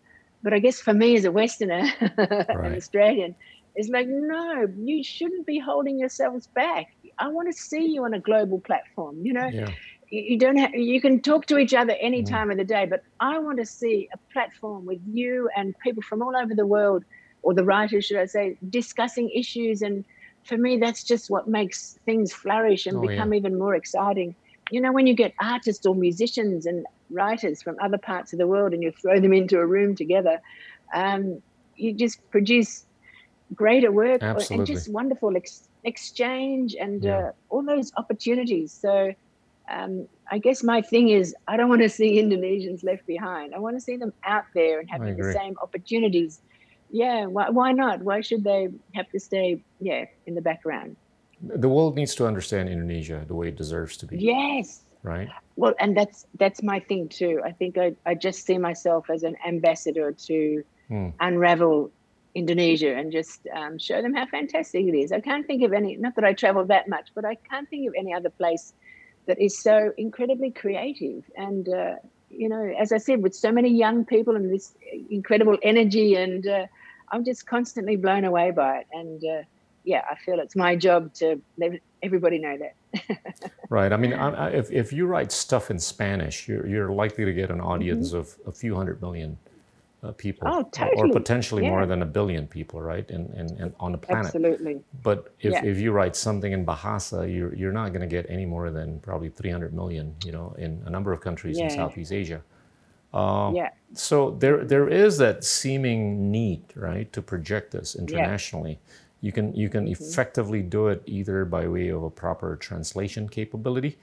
But I guess for me as a Westerner, [laughs] right. an Australian, It's like, no, you shouldn't be holding yourselves back. I want to see you on a global platform. You know, yeah. you, don't have, you can talk to each other any mm. time of the day, but I want to see a platform with you and people from all over the world, or the writers, should I say, discussing issues. And for me, that's just what makes things flourish and oh, become yeah. even more exciting. You know, when you get artists or musicians and writers from other parts of the world and you throw them into a room together, um, you just produce greater work Absolutely. and just wonderful ex- exchange and yeah. uh, all those opportunities. So um, I guess my thing is I don't want to see Indonesians left behind. I want to see them out there and having the same opportunities. Yeah, why, why not? Why should they have to stay, yeah, in the background? The world needs to understand Indonesia the way it deserves to be. Yes. Right. Well, and that's that's my thing too. I think I, I just see myself as an ambassador to hmm. unravel Indonesia and just um, show them how fantastic it is. I can't think of any, not that I travel that much, but I can't think of any other place that is so incredibly creative. And, uh, you know, as I said, with so many young people and this incredible energy, and uh, I'm just constantly blown away by it. And uh, yeah, I feel it's my job to let everybody know that. [laughs] right. I mean, I, if, if you write stuff in Spanish, you're, you're likely to get an audience mm-hmm. of a few hundred million uh, people, oh, totally. or potentially yeah. more than a billion people, right? And and, and on the planet. Absolutely. But if, yeah. if you write something in Bahasa, you're you're not going to get any more than probably 300 million, you know, in a number of countries yeah. in Southeast Asia. Uh, yeah. So there there is that seeming need, right, to project this internationally. You can you can mm-hmm. effectively do it either by way of a proper translation capability,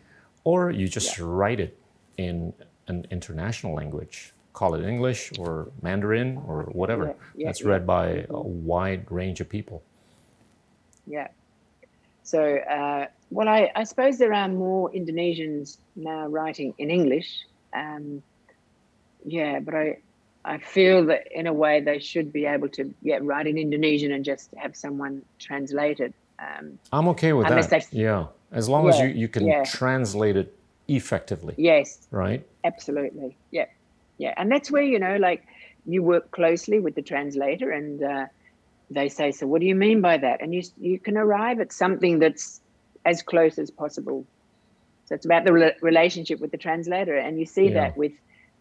or you just write it in an international language call it English or Mandarin or whatever. Yeah, yeah, that's read by a mm-hmm. wide range of people. Yeah. So, uh, well, I, I, suppose there are more Indonesians now writing in English. Um, yeah, but I, I feel that in a way they should be able to yeah, write in Indonesian and just have someone translate it. Um, I'm okay with that. Yeah, as long yeah, as you, you can yeah. translate it effectively. Yes. Right. Absolutely. Yeah yeah and that's where you know like you work closely with the translator and uh, they say so what do you mean by that? And you you can arrive at something that's as close as possible. So it's about the re- relationship with the translator and you see yeah. that with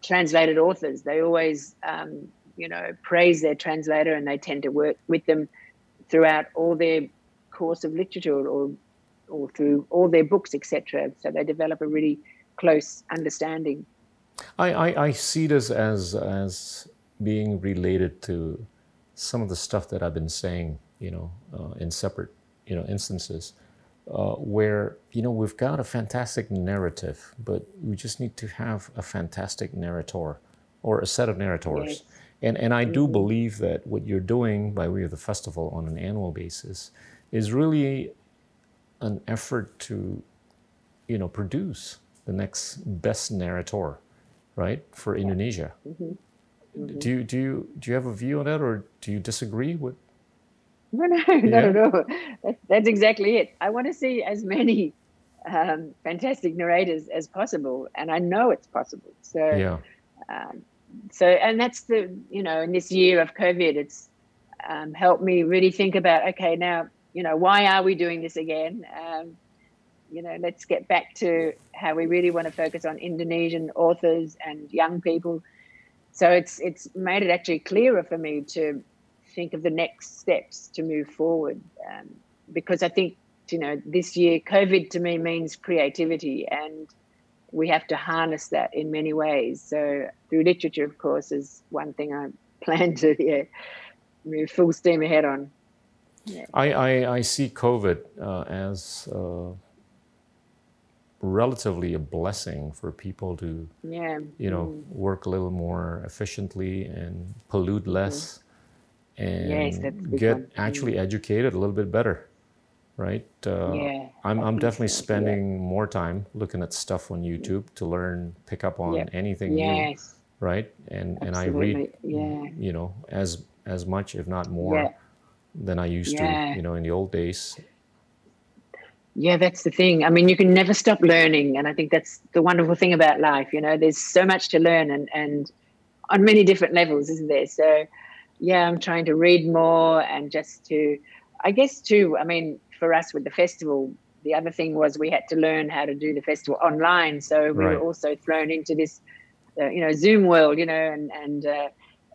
translated authors. They always um, you know praise their translator and they tend to work with them throughout all their course of literature or or through all their books etc so they develop a really close understanding I, I, I see this as as being related to some of the stuff that I've been saying, you know, uh, in separate, you know, instances, uh, where you know we've got a fantastic narrative, but we just need to have a fantastic narrator or a set of narrators. Yes. And and I do mm-hmm. believe that what you're doing by way of the festival on an annual basis is really an effort to, you know, produce the next best narrator right, for Indonesia. Mm-hmm. Mm-hmm. Do you do you do you have a view on that, or do you disagree with? [laughs] No, no, yeah. no, no. That's, that's exactly it. I want to see as many um, fantastic narrators as possible, and I know it's possible. So, yeah. Um, so, and that's the you know, in this year of COVID, it's um, helped me really think about okay, now you know, why are we doing this again? Um, you know, let's get back to how we really want to focus on Indonesian authors and young people. So it's it's made it actually clearer for me to think of the next steps to move forward, um, because I think you know this year COVID to me means creativity, and we have to harness that in many ways. So through literature, of course, is one thing I [laughs] plan to yeah, move full steam ahead on. Yeah. I, I, I see COVID uh, as uh, relatively a blessing for people to yeah. you know mm. work a little more efficiently and pollute mm-hmm. less and yes, get one. actually mm. educated a little bit better right uh, yeah, i'm, I'm definitely so. spending yeah. more time looking at stuff on youtube to learn pick up on anything yes. new right and Absolutely. and i read yeah. you know as as much if not more than i used to you know in the old days yeah, that's the thing. I mean, you can never stop learning, and I think that's the wonderful thing about life. You know, there's so much to learn, and and on many different levels, isn't there? So, yeah, I'm trying to read more and just to, I guess, too, I mean, for us with the festival, the other thing was we had to learn how to do the festival online. So we right. were also thrown into this, uh, you know, Zoom world, you know, and, and uh,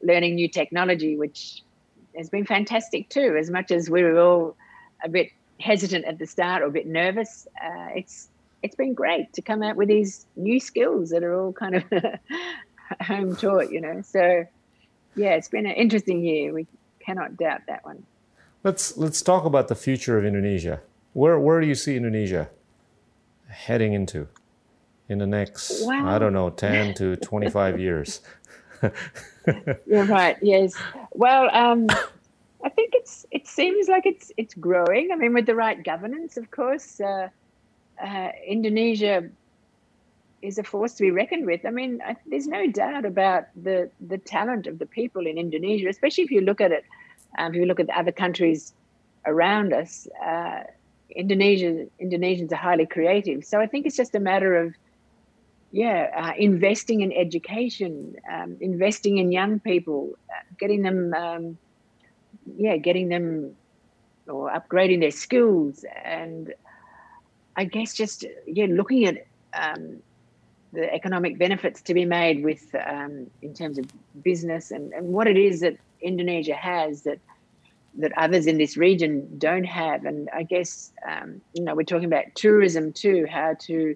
learning new technology, which has been fantastic too. As much as we were all a bit hesitant at the start or a bit nervous, uh, it's it's been great to come out with these new skills that are all kind of [laughs] home taught, you know. So yeah, it's been an interesting year. We cannot doubt that one. Let's let's talk about the future of Indonesia. Where where do you see Indonesia heading into in the next wow. I don't know 10 to 25 years? [laughs] You're right. Yes. Well, um, I think it's it seems like it's it's growing. I mean, with the right governance, of course, uh, uh, Indonesia is a force to be reckoned with. I mean, I, there's no doubt about the the talent of the people in Indonesia, especially if you look at it. Um, if you look at the other countries around us, uh, Indonesia Indonesians are highly creative. So I think it's just a matter of yeah, uh, investing in education, um, investing in young people, uh, getting them, um, yeah, getting them or upgrading their skills, and I guess just yeah, looking at um, the economic benefits to be made with um, in terms of business and, and what it is that Indonesia has that that others in this region don't have, and I guess um, you know we're talking about tourism too, how to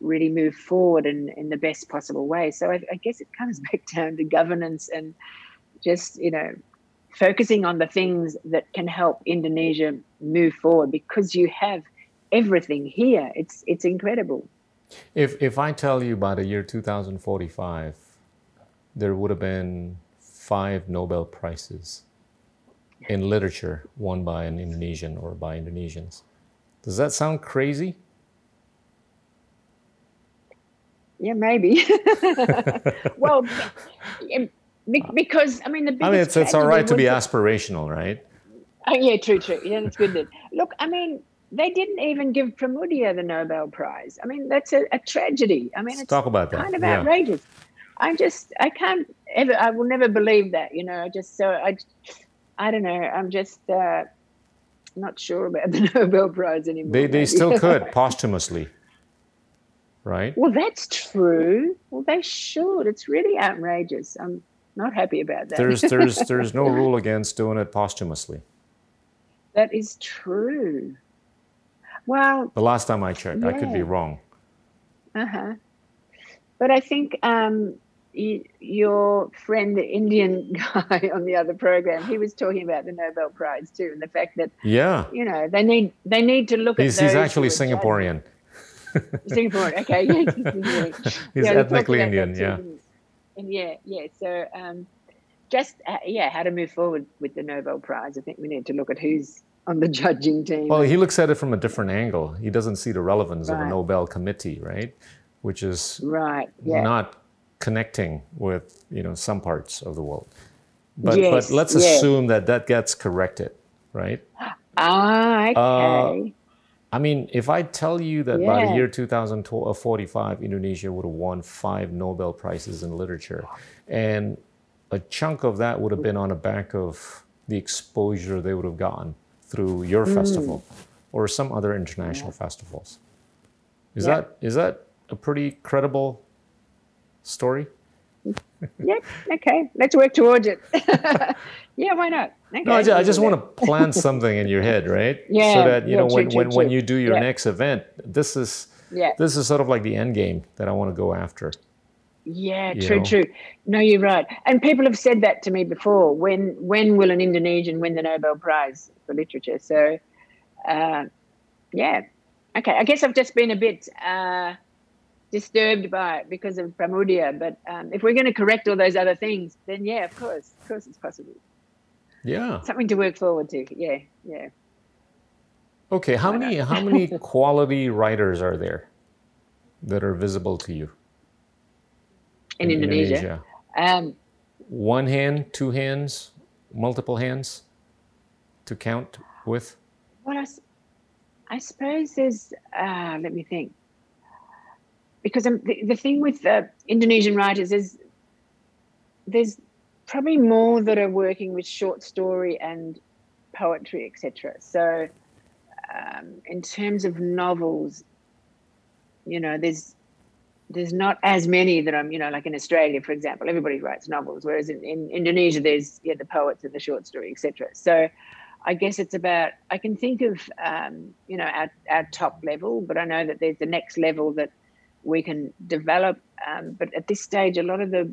really move forward in, in the best possible way. So I, I guess it comes [laughs] back down to governance and just, you know, focusing on the things that can help Indonesia move forward because you have everything here. It's it's incredible. If if I tell you by the year 2045, there would have been five Nobel prizes in literature won by an Indonesian or by Indonesians. Does that sound crazy? Yeah, maybe. [laughs] well, [laughs] because I mean the. I mean, it's it's all right to be aspirational, right? Oh, yeah, true, true. Yeah, that's good. Then. Look, I mean, they didn't even give Pramoedya the Nobel Prize. I mean, that's a, a tragedy. I mean, Let's it's talk about that. kind of yeah. outrageous. I just, I can't ever, I will never believe that. You know, I just so I, I don't know. I'm just uh, not sure about [laughs] the Nobel Prize anymore. They they still [laughs] could posthumously right? Well, that's true. Well, they should. It's really outrageous. I'm not happy about that. There's there's [laughs] there's no rule against doing it posthumously. That is true. Well, the last time I checked, yeah. I could be wrong. Uh huh. But I think um, your friend, the Indian [laughs] guy on the other program, he was talking about the Nobel Prize too, and the fact that yeah, you know, they need they need to look he's, at. He's actually Singaporean. [laughs] Judging. Singapore. Okay, he's yeah, ethnically Indian. Yeah. And yeah, yeah. So um, just uh, yeah, how to move forward with the Nobel Prize. I think we need to look at who's on the judging team. Well, he looks at it from a different angle. He doesn't see the relevance right. of a Nobel committee, right? Which is right, yeah. not connecting with you know some parts of the world. But yes, but let's yes. assume that that gets corrected, right? Ah, okay. Uh, I mean, if I tell you that yeah. by the year 2045, Indonesia would have won five Nobel Prizes in literature, and a chunk of that would have been on the back of the exposure they would have gotten through your mm. festival or some other international yeah. festivals. Is yeah. that is that a pretty credible story? Yeah. Okay. Let's work towards it. [laughs] yeah. Why not? Okay. No, I just, I just want to plant something in your head, right? [laughs] Yeah. So that you yeah, know true, when true, when, true. when you do your yeah. next event, this is yeah. this is sort of like the end game that I want to go after. Yeah, true, know? true. No, you're right. And people have said that to me before. When when will an Indonesian win the Nobel Prize for literature? So, uh, yeah, okay. I guess I've just been a bit uh, disturbed by it because of Pramoedya. But um, if we're going to correct all those other things, then yeah, of course, of course, it's possible. Yeah. Something to work forward to. Yeah, yeah. Okay, how many how many [laughs] quality writers are there that are visible to you? In, in Indonesia. Indonesia. Um, One hand, two hands, multiple hands to count with? Well, I, I suppose there's, uh, let me think. Because the, the thing with the Indonesian writers is there's probably more that are working with short story and poetry, etc. So, um, in terms of novels, you know, there's there's not as many that I'm, you know, like in Australia, for example, everybody writes novels, whereas in, in Indonesia, there's yeah the poets and the short story, etc. So, I guess it's about I can think of um, you know our, our top level, but I know that there's the next level that we can develop. Um, but at this stage, a lot of the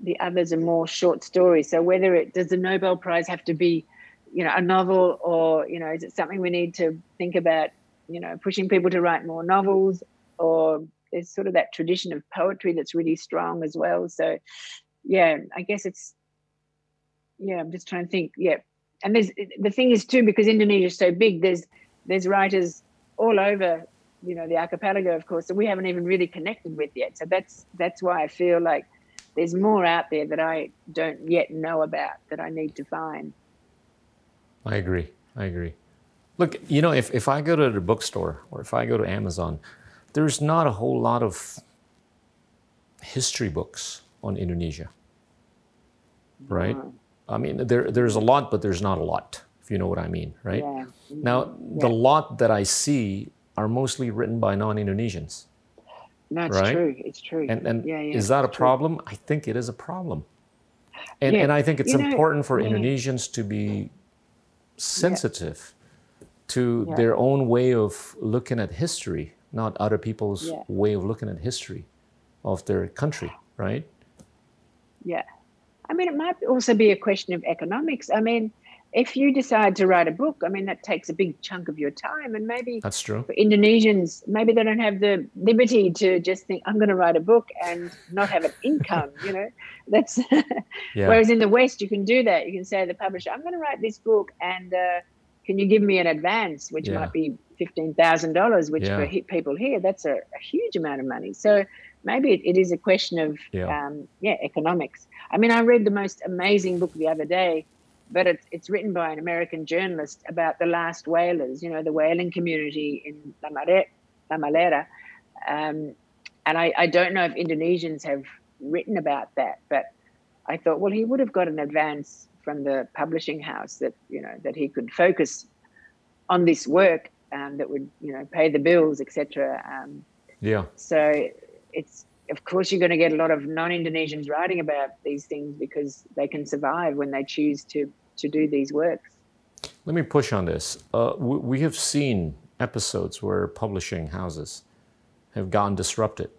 the others are more short stories. So whether it does the Nobel Prize have to be, you know, a novel, or you know, is it something we need to think about, you know, pushing people to write more novels, or there's sort of that tradition of poetry that's really strong as well. So, yeah, I guess it's, yeah, I'm just trying to think. Yeah, and there's the thing is too because Indonesia is so big. There's there's writers all over, you know, the archipelago, of course, that we haven't even really connected with yet. So that's that's why I feel like there's more out there that I don't yet know about that I need to find. I agree. I agree. Look, you know, if, if I go to the bookstore or if I go to Amazon, there's not a whole lot of history books on Indonesia, right? Mm. I mean, there, there's a lot, but there's not a lot, if you know what I mean, right? Yeah. Now, yeah. the lot that I see are mostly written by non Indonesians. No, right? true. It's true. And, and yeah, yeah, is that a problem? I think it is a problem. And, yeah. and I think it's you important know, for Indonesians to be sensitive to their own way of looking at history, not other people's way of looking at history of their country, right? Yeah. I mean, it might also be a question of economics. I mean, if you decide to write a book, I mean, that takes a big chunk of your time. And maybe that's true. For Indonesians, maybe they don't have the liberty to just think, I'm going to write a book and not have an [laughs] income, you know? That's [laughs] yeah. whereas in the West, you can do that. You can say to the publisher, I'm going to write this book and uh, can you give me an advance, which yeah. might be $15,000, which yeah. for people here, that's a, a, huge amount of money. So maybe it, it is a question of, yeah. Um, yeah, economics. I mean, I read the most amazing book the other day but it's, it's written by an American journalist about the last whalers, you know, the whaling community in La, Mare, Lamalera. Um, and I, I don't know if Indonesians have written about that, but I thought, well, he would have got an advance from the publishing house that, you know, that he could focus on this work um, that would, you know, pay the bills, etc. Um, yeah. So it's of course you're going to get a lot of non-indonesians writing about these things because they can survive when they choose to to do these works let me push on this uh, we have seen episodes where publishing houses have gotten disrupted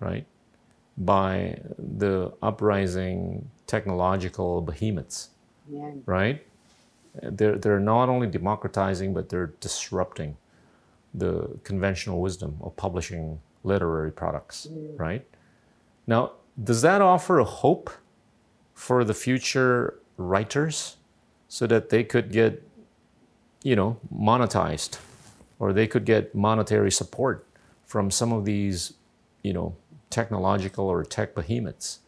right by the uprising technological behemoths yeah. right they're, they're not only democratizing but they're disrupting the conventional wisdom of publishing literary products, mm. right? Now, does that offer a hope for the future writers so that they could get, you know, monetized or they could get monetary support from some of these, you know, technological or tech behemoths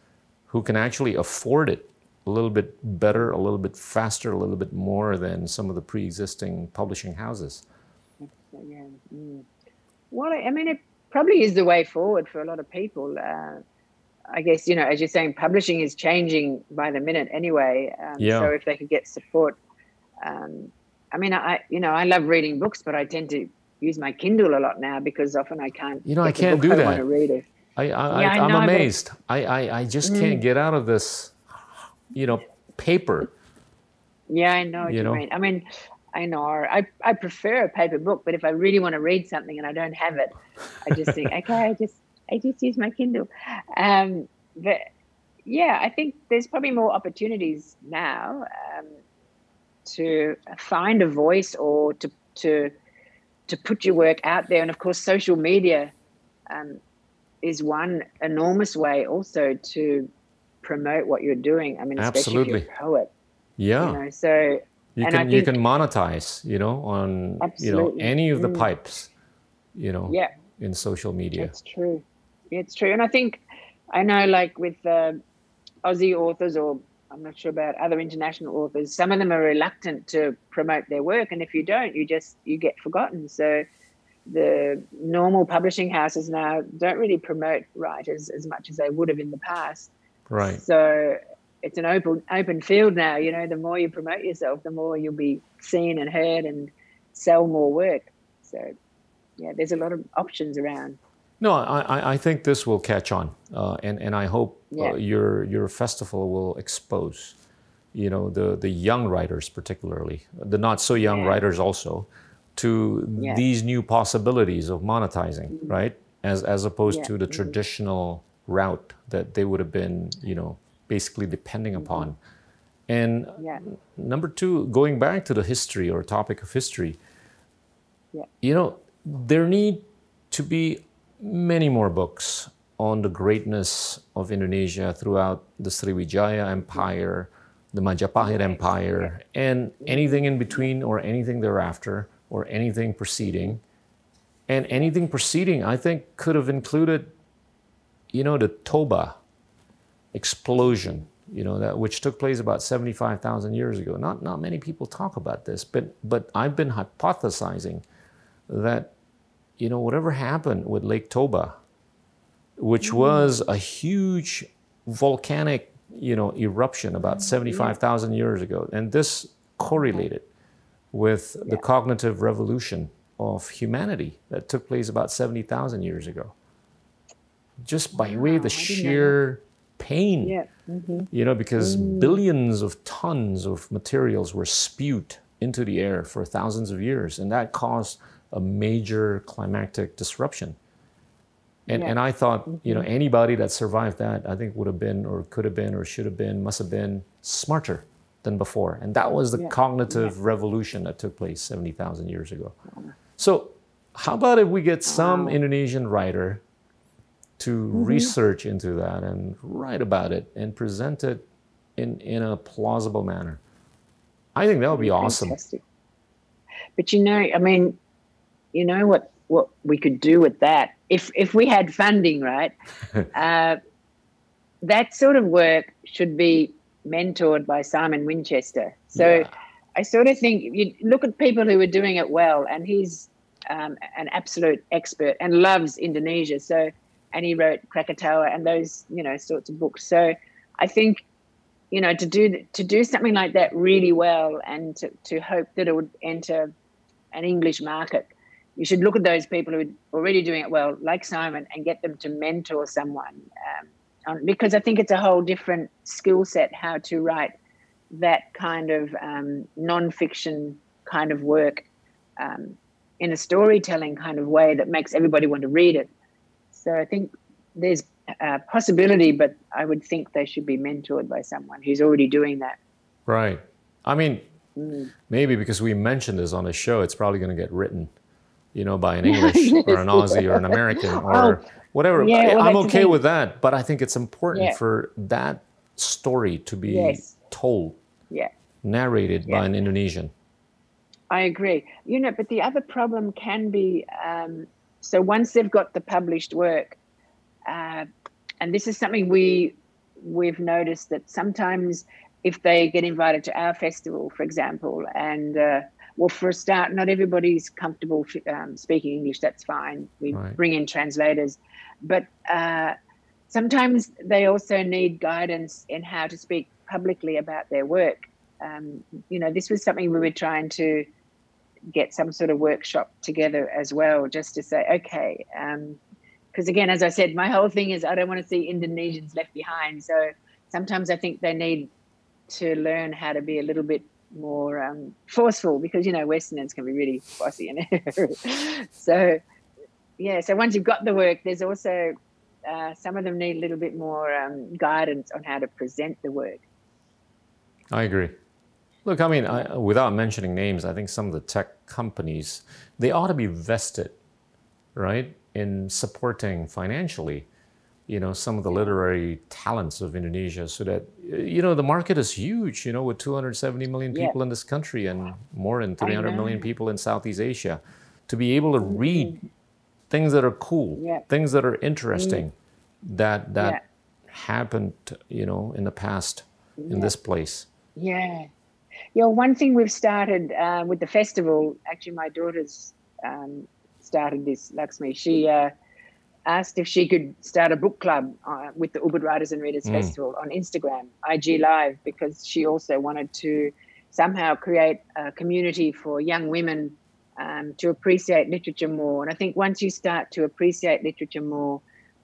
who can actually afford it a little bit better, a little bit faster, a little bit more than some of the pre-existing publishing houses. Yeah. Mm. Well, I mean, it probably is the way forward for a lot of people. Uh, I guess you know, as you're saying, publishing is changing by the minute anyway. Um, yeah. So if they could get support, um, I mean, I you know, I love reading books, but I tend to use my Kindle a lot now because often I can't. You know, I can't do I that. I read it. I, I, yeah, I am amazed. But, I, I, I just mm. can't get out of this, you know, paper. Yeah, I know. you know, mean. I mean, I know. I, I prefer a paper book, but if I really want to read something and I don't have it, I just think, [laughs] okay, I just I just use my Kindle. Um, but yeah, I think there's probably more opportunities now um, to find a voice or to to to put your work out there. And of course, social media um, is one enormous way also to promote what you're doing. I mean, especially Absolutely. if you're a poet. Yeah. You know, so you can you can monetize, you know, on absolutely. you know any of the mm. pipes, you know, yeah. in social media. That's true it's true. And I think I know, like with uh, Aussie authors, or I'm not sure about other international authors, some of them are reluctant to promote their work, and if you don't, you just you get forgotten. So the normal publishing houses now don't really promote writers as much as they would have in the past. Right. So it's an open open field now. You know, the more you promote yourself, the more you'll be seen and heard and sell more work. So, yeah, there's a lot of options around. No, I, I think this will catch on, uh, and and I hope uh, yeah. uh, your your festival will expose, you know, the the young writers particularly, the not so young yeah. writers also, to yeah. these new possibilities of monetizing, mm-hmm. right? As as opposed to the mm-hmm. traditional route that they would have been, you know, basically depending mm-hmm. upon. And number two, going back to the history or topic of history, you know, there need to be many more books on the greatness of Indonesia throughout the Sriwijaya Empire, the Majapahit Empire, and anything in between or anything thereafter or anything preceding. And anything preceding, I think, could have included, you know, the Toba explosion, you know, that which took place about 75,000 years ago. Not, not many people talk about this, but, but I've been hypothesizing that you know, whatever happened with Lake Toba, which mm-hmm. was a huge volcanic, you know, eruption about mm-hmm. 75,000 years ago. And this correlated with yeah. the cognitive revolution of humanity that took place about 70,000 years ago. Just by wow, way of the sheer pain, yeah. mm-hmm. you know, because mm. billions of tons of materials were spewed into the air for thousands of years. And that caused a major climactic disruption. And, yeah. and I thought, you know, mm-hmm. anybody that survived that, I think would have been, or could have been, or should have been, must have been smarter than before. And that was the yeah. cognitive yeah. revolution that took place 70,000 years ago. So, how about if we get some wow. Indonesian writer to mm-hmm. research into that and write about it and present it in, in a plausible manner? I think that would be awesome. Fantastic. But you know, I mean, you know what what we could do with that if if we had funding, right? [laughs] uh, that sort of work should be mentored by Simon Winchester. So yeah. I sort of think you look at people who are doing it well, and he's um, an absolute expert and loves Indonesia. So and he wrote Krakatoa and those you know sorts of books. So I think you know to do to do something like that really well and to, to hope that it would enter an English market you should look at those people who are already doing it well, like Simon, and get them to mentor someone. Um, because I think it's a whole different skill set how to write that kind of um, non-fiction kind of work um, in a storytelling kind of way that makes everybody want to read it. So I think there's a possibility, but I would think they should be mentored by someone who's already doing that. Right. I mean, mm. maybe because we mentioned this on the show, it's probably going to get written you know, by an [laughs] English or an Aussie or an [laughs] American or oh, whatever. Yeah, well, I'm okay with that, but I think it's important yeah. for that story to be yes. told, yeah. narrated by an Indonesian. I agree. You know, but the other problem can be um, so once they've got the published work, uh, and this is something we we've noticed that sometimes if they get invited to our festival, for example, and uh, well, for a start, not everybody's comfortable um, speaking English. That's fine. We right. bring in translators, but uh, sometimes they also need guidance in how to speak publicly about their work. Um, you know, this was something we were trying to get some sort of workshop together as well, just to say, okay, because um, again, as I said, my whole thing is I don't want to see Indonesians left behind. So sometimes I think they need to learn how to be a little bit more um, forceful because you know Westerners can be really bossy and [laughs] so yeah. So once you've got the work, there's also uh, some of them need a little bit more um, guidance on how to present the work. I agree. Look, I mean, I, without mentioning names, I think some of the tech companies they ought to be vested, right, in supporting financially you know some of the literary talents of Indonesia so that you know the market is huge you know with 270 million people yeah. in this country and more than 300 million people in Southeast Asia to be able to mm-hmm. read things that are cool yeah. things that are interesting mm. that that yeah. happened you know in the past in this place yeah yeah one thing we've started uh, with the festival actually my daughter's um, started this Lakshmi she uh, asked if she could start a book club uh, with the Ubud Writers and Readers mm. Festival on Instagram, IG Live, because she also wanted to somehow create a community for young women um, to appreciate literature more. And I think once you start to appreciate literature more,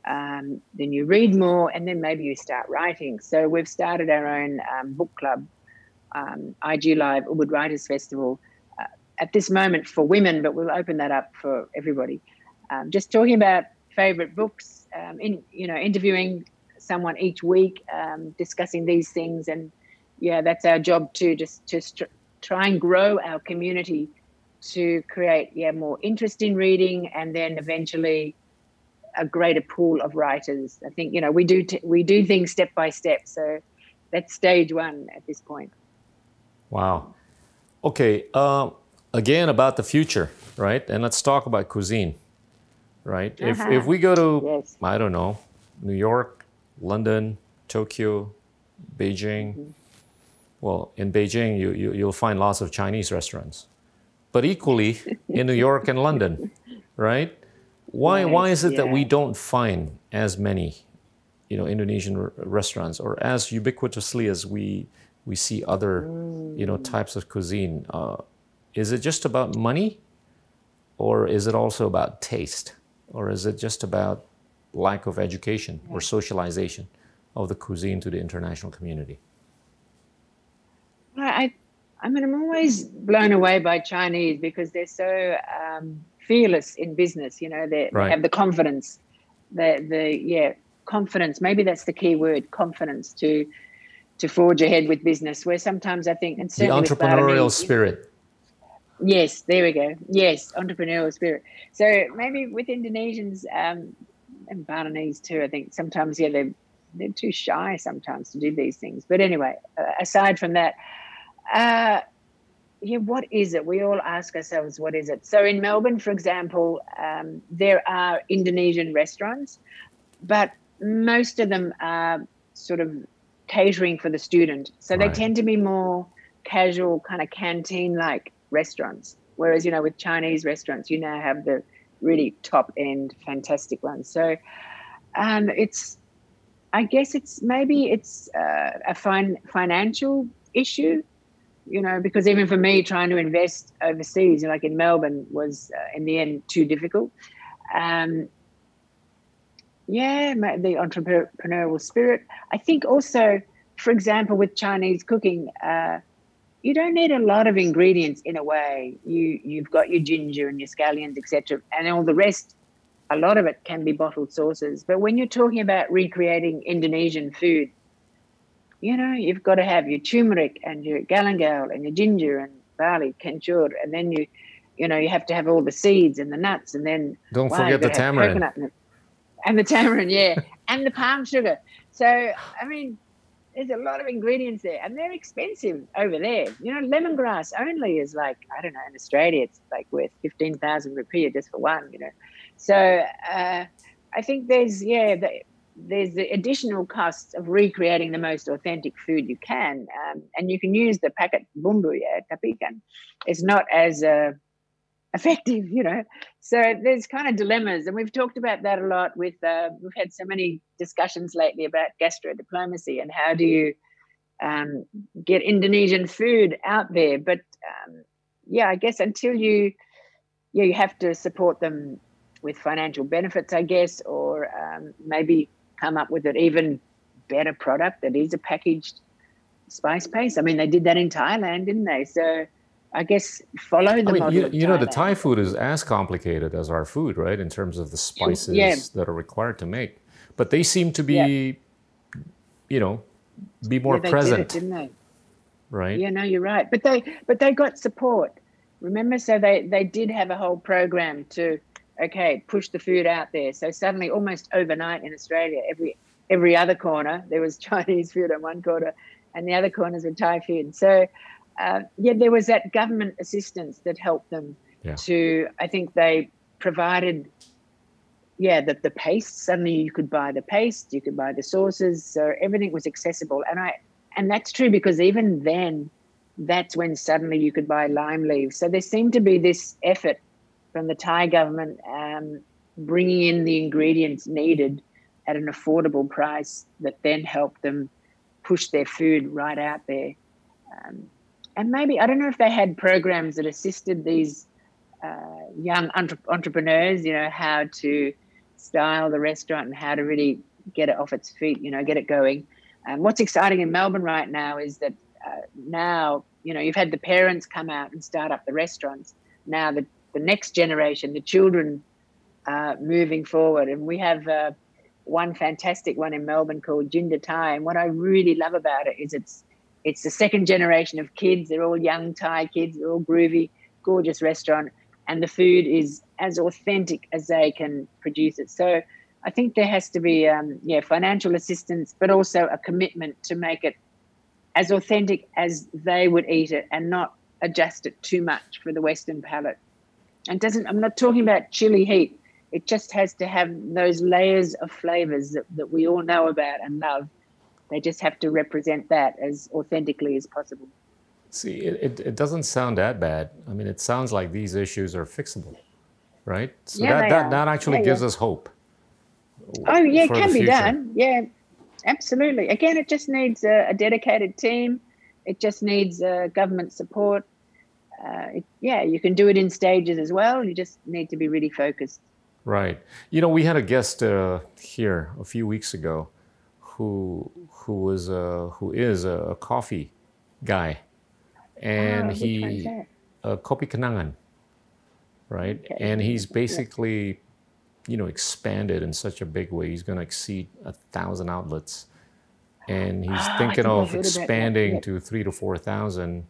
um, then you read more, and then maybe you start writing. So we've started our own um, book club, um, IG Live Ubud Writers Festival, uh, at this moment for women, but we'll open that up for everybody. Um, just talking about favorite books, um, in you know, interviewing someone each week, um, discussing these things, and yeah, that's our job too. Just to st- try and grow our community to create yeah more interest in reading, and then eventually a greater pool of writers. I think you know we do t- we do things step by step. So that's stage one at this point. Wow. Okay. Uh, again, about the future, right? And let's talk about cuisine, right? Uh-huh. If if we go to yes. I don't know, New York, London, Tokyo, Beijing. Mm-hmm. Well, in Beijing, you, you you'll find lots of Chinese restaurants, but equally [laughs] in New York and London, right? Why, why is it yeah. that we don't find as many, you know, Indonesian r- restaurants or as ubiquitously as we, we see other, mm. you know, mm. types of cuisine? Uh, is it just about money or is it also about taste? Or is it just about lack of education or socialization of the cuisine to the international community? I, I mean, I'm always blown away by Chinese because they're so um, fearless in business. You know, they, right. they have the confidence, the the yeah confidence. Maybe that's the key word, confidence to to forge ahead with business. Where sometimes I think, and certainly the entrepreneurial spirit. Yes, there we go. Yes, entrepreneurial spirit. So maybe with Indonesians um, and Balinese too, I think sometimes yeah they're they're too shy sometimes to do these things. But anyway, uh, aside from that. Uh, yeah, what is it? We all ask ourselves, what is it? So in Melbourne, for example, um, there are Indonesian restaurants, but most of them are sort of catering for the student. So right. they tend to be more casual, kind of canteen like restaurants. Whereas, you know, with Chinese restaurants, you now have the really top end, fantastic ones. So um, it's, I guess it's maybe it's uh, a fine financial issue you know, because even for me, trying to invest overseas, like in Melbourne, was uh, in the end too difficult. Um, yeah, the entrepreneurial spirit. I think also, for example, with Chinese cooking, uh, you don't need a lot of ingredients in a way. You you've got your ginger and your scallions, etc., and all the rest. A lot of it can be bottled sauces. But when you're talking about recreating Indonesian food, you know, you've got to have your turmeric and your galangal and your ginger and barley, kencur, and then you, you know, you have to have all the seeds and the nuts, and then don't wow, forget the tamarind and, and the tamarind, yeah, and the palm sugar. So, I mean, there's a lot of ingredients there, and they're expensive over there. You know, lemongrass only is like I don't know in Australia, it's like worth fifteen thousand rupiah just for one. You know, so uh, I think there's yeah, the, there's the additional costs of recreating the most authentic food you can, um, and you can use the packet bumbu, yeah, tapi kan, it's not as uh, effective, you know. So there's kind of dilemmas, and we've talked about that a lot. With uh, we've had so many discussions lately about gastro diplomacy and how do you um, get Indonesian food out there. But um, yeah, I guess until you, yeah, you have to support them with financial benefits, I guess, or um, maybe come up with an even better product that is a packaged spice paste. I mean, they did that in Thailand, didn't they? So I guess follow the I mean, model. You, you know, the Thai food is as complicated as our food, right? In terms of the spices yeah. that are required to make, but they seem to be, yeah. you know, be more yeah, present, did it, didn't they? Right. Yeah, no, you're right. But they, but they got support. Remember, so they they did have a whole program to okay, push the food out there. So suddenly, almost overnight in Australia, every every other corner there was [laughs] Chinese food on one corner, and the other corners were Thai food. So uh, yeah, there was that government assistance that helped them yeah. to. I think they provided. Yeah, the, the paste. Suddenly, you could buy the paste, you could buy the sauces, so everything was accessible. And I, and that's true because even then, that's when suddenly you could buy lime leaves. So there seemed to be this effort from the Thai government um, bringing in the ingredients needed at an affordable price that then helped them push their food right out there. Um, and maybe, I don't know if they had programs that assisted these uh, young entre- entrepreneurs, you know, how to style the restaurant and how to really get it off its feet, you know, get it going. And what's exciting in Melbourne right now is that uh, now, you know, you've had the parents come out and start up the restaurants. Now the, the next generation, the children uh, moving forward. And we have uh, one fantastic one in Melbourne called Ginger Thai. And what I really love about it is it's it's the second generation of kids. They're all young Thai kids. They're all groovy, gorgeous restaurant, and the food is as authentic as they can produce it. So I think there has to be um, yeah financial assistance, but also a commitment to make it as authentic as they would eat it, and not adjust it too much for the Western palate. And doesn't I'm not talking about chili heat. It just has to have those layers of flavors that, that we all know about and love. They just have to represent that as authentically as possible. See, it, it, doesn't sound that bad. I mean, it sounds like these issues are fixable, right? So yeah, that, that, that actually yeah, gives yeah. us hope. Oh, yeah, it can be done. Yeah, absolutely. Again, it just needs a, a dedicated team, it just needs uh, government support. Uh, it, yeah, you can do it in stages as well. You just need to be really focused. Right. You know, we had a guest uh, here a few weeks ago who who was uh, who is a, a coffee guy, and oh, he uh, Kopi Kenangan, right? Okay. And he's basically, yeah. you know, expanded in such a big way. He's going to exceed a thousand outlets, and [gasps] he's ah, thinking of expanding to three to four thousand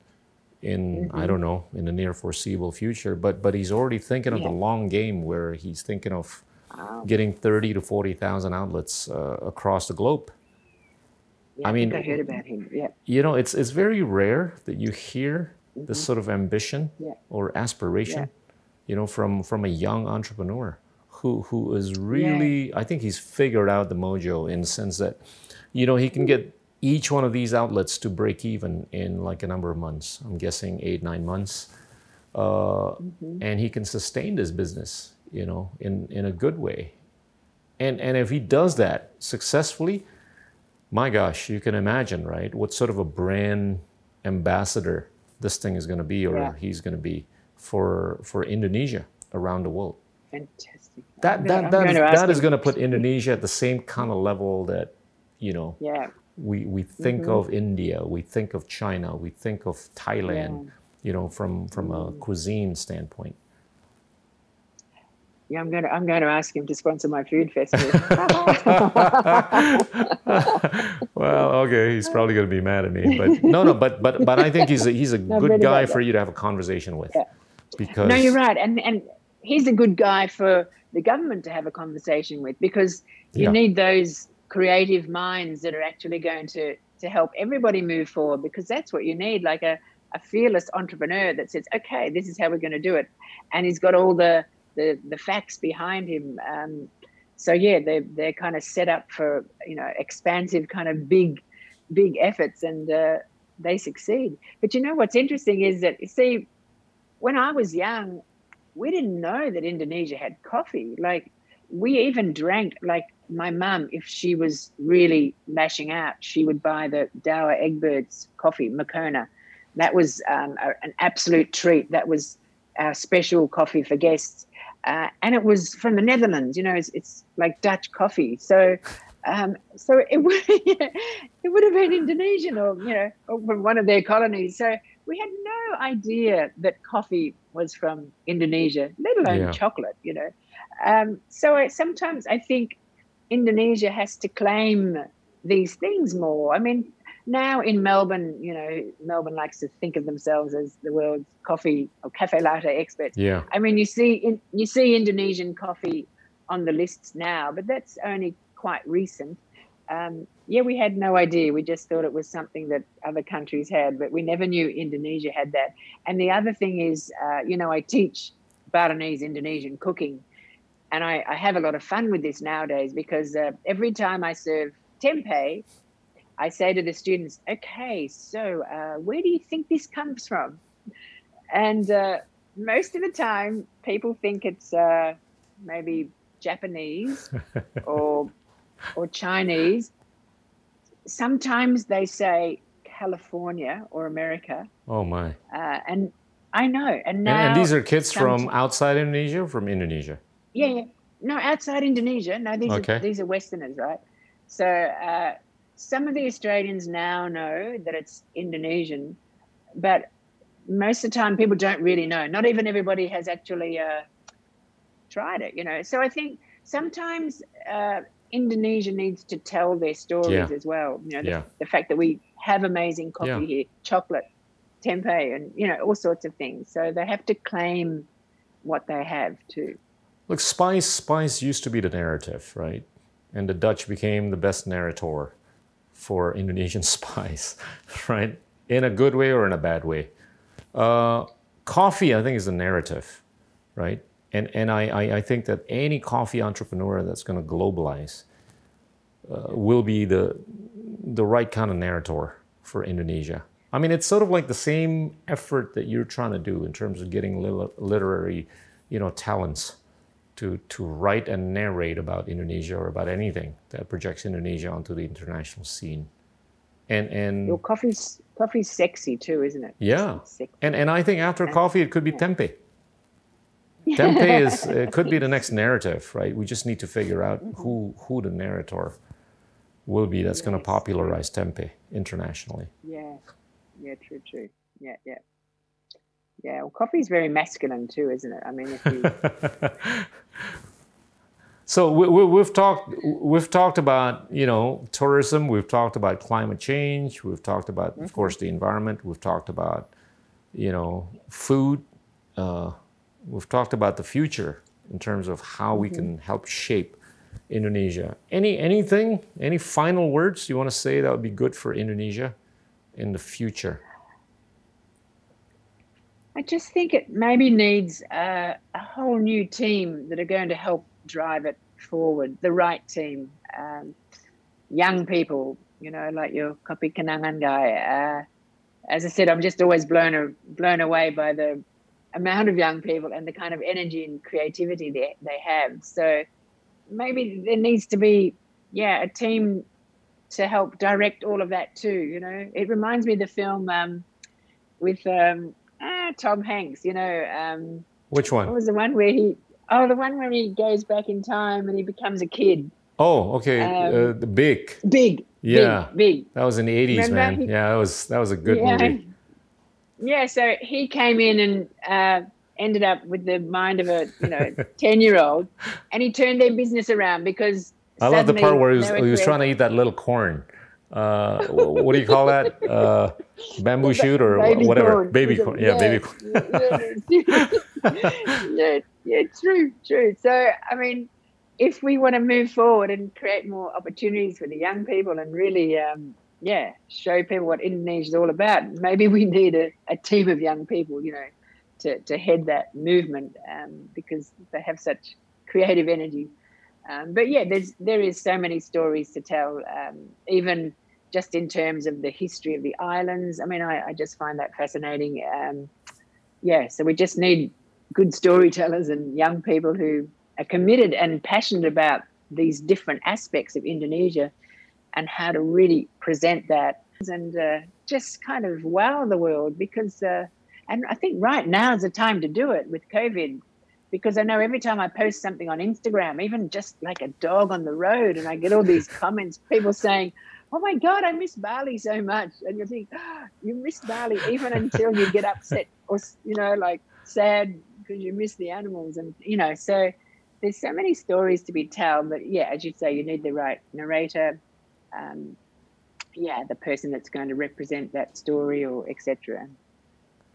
in mm-hmm. I don't know in the near foreseeable future. But but he's already thinking of yeah. the long game where he's thinking of wow. getting thirty to forty thousand outlets uh, across the globe. Yeah, I, mean, I heard about him. Yeah. You know, it's it's very rare that you hear mm-hmm. this sort of ambition yeah. or aspiration, you know, from from a young entrepreneur who who is really. I think he's figured out the mojo in the sense that, you know, he can get each one of these outlets to break even in like a number of months. I'm guessing eight, nine months. Uh, mm-hmm. And he can sustain this business, you know, in, in a good way. And, and if he does that successfully, my gosh, you can imagine, right? What sort of a brand ambassador this thing is going to be or yeah. he's going to be for, for Indonesia around the world. Fantastic. That, that, that, is, that is going to put Indonesia at the same kind of level that, you know, yeah we, we think mm-hmm. of India, we think of China, we think of Thailand, yeah. you know, from, from a mm. cuisine standpoint. Yeah, I'm going to I'm going to ask him to sponsor my food festival. [laughs] well, okay, he's probably going to be mad at me, but no, no, but but but I think he's a, he's a no, good guy for you to have a conversation with. Yeah. Because no, you're right, and and he's a good guy for the government to have a conversation with because you yeah. need those creative minds that are actually going to to help everybody move forward because that's what you need like a, a fearless entrepreneur that says okay this is how we're going to do it and he's got all the the, the facts behind him um, so yeah they're, they're kind of set up for you know expansive kind of big big efforts and uh, they succeed but you know what's interesting is that you see when i was young we didn't know that indonesia had coffee like we even drank like my mum, if she was really lashing out, she would buy the Douwe Egberts coffee, Moccona. That was um, a, an absolute treat. That was our special coffee for guests. Uh, and it was from the Netherlands, you know, it's, it's like Dutch coffee. So, um, so it would, [laughs] it would have been Indonesian or, you know, or from one of their colonies. So we had no idea that coffee was from Indonesia, let alone yeah. chocolate, you know. Um, so I, sometimes I think Indonesia has to claim these things more. I mean, now in Melbourne, you know, Melbourne likes to think of themselves as the world's coffee or cafe latte experts. Yeah. I mean, you see, in, you see Indonesian coffee on the lists now, but that's only quite recent. Um, yeah, we had no idea. We just thought it was something that other countries had, but we never knew Indonesia had that. And the other thing is, uh, you know, I teach Balinese Indonesian cooking and I, I, have a lot of fun with this nowadays because uh, every time I serve tempeh, I say to the students, okay, so uh, where do you think this comes from? And uh, most of the time, people think it's uh, maybe Japanese [laughs] or or Chinese, sometimes they say California or America. Oh my! Uh, and I know, and now and, and these are kids from outside Indonesia, from Indonesia. Yeah, yeah, no, outside Indonesia. No, these okay. are these are Westerners, right? So uh, some of the Australians now know that it's Indonesian, but most of the time people don't really know. Not even everybody has actually uh, tried it, you know. So I think sometimes uh, Indonesia needs to tell their stories Yeah. as well. You know, the, Yeah. the fact that we have amazing coffee Yeah. here, chocolate, tempeh, and you know all sorts of things. So they have to claim what they have too. Look, spice, spice used to be the narrative, right? And the Dutch became the best narrator for Indonesian [laughs] spies, right? In a good way or in a bad way. Uh, coffee, I think, is a narrative, right? And and I, I, I think that any coffee entrepreneur that's going to globalize uh, will be the the right kind of narrator for Indonesia. I mean, it's sort of like the same effort that you're trying to do in terms of getting lit- literary, you know, talents to to write and narrate about Indonesia or about anything that projects Indonesia onto the international scene. And and Your coffee's coffee's sexy too, isn't it? yeah, and and I think after coffee it could be tempeh. Tempeh [laughs] is it could be the next narrative, right? We just need to figure out mm-hmm. who who the narrator will be that's going to popularize tempeh internationally. Yeah, yeah, true, true. Yeah, yeah, yeah. Well, coffee's very masculine too, isn't it? I mean, if you [laughs] So we, we, we've talked we've talked about you know tourism. We've talked about climate change. We've talked about, of course, the environment. We've talked about you know food. Uh, we've talked about the future in terms of how we can help shape Indonesia. Any anything? Any final words you want to say that would be good for Indonesia in the future? I just think it maybe needs uh, a whole new team that are going to help drive it forward. The right team, um, young people, you know, like your Kopi Kenangan guy. Uh, as I said, I'm just always blown blown away by the amount of young people and the kind of energy and creativity they they have. So maybe there needs to be, yeah, a team to help direct all of that too. You know, it reminds me of the film um, with um, ah, Tom Hanks. You know, um, Which what one? was the one where he? Oh, the one where he goes back in time and he becomes a kid. Oh, okay. Um, uh, the big. Big. Yeah. Big. big. That was in the eighties, man. he- Yeah, that was that was a good yeah. movie. Yeah. So he came in and uh, ended up with the mind of a you know [laughs] ten year old, and he turned their business around because. I love the part where he was, he was trying to eat that little corn. Uh, what do you call that? Uh, bamboo shoot or Baby whatever? corn. Baby corn. Yeah, baby corn. yeah, [laughs] yeah, yeah, true, true. So, I mean, if we want to move forward and create more opportunities for the young people and really, um, yeah, show people what Indonesia is all about, maybe we need a, a team of young people, you know, to, to head that movement um, because they have such creative energy. Um, but yeah, there's there is so many stories to tell, um, even just in terms of the history of the islands. I mean, I, I just find that fascinating. Um, yeah, so we just need good storytellers and young people who are committed and passionate about these different aspects of Indonesia and how to really present that and uh, just kind of wow the world because, uh, and I think right now is the time to do it with COVID because I know every time I post something on Instagram, even just like a dog on the road, and I get all these comments, people saying, "Oh my God, I miss Bali so much," and you think, oh, "You miss Bali even until you get upset or you know like sad because you miss the animals," and you know. So. There's so many stories to be told, but yeah, as you say, you need the right narrator, um, yeah, the person that's going to represent that story or etc.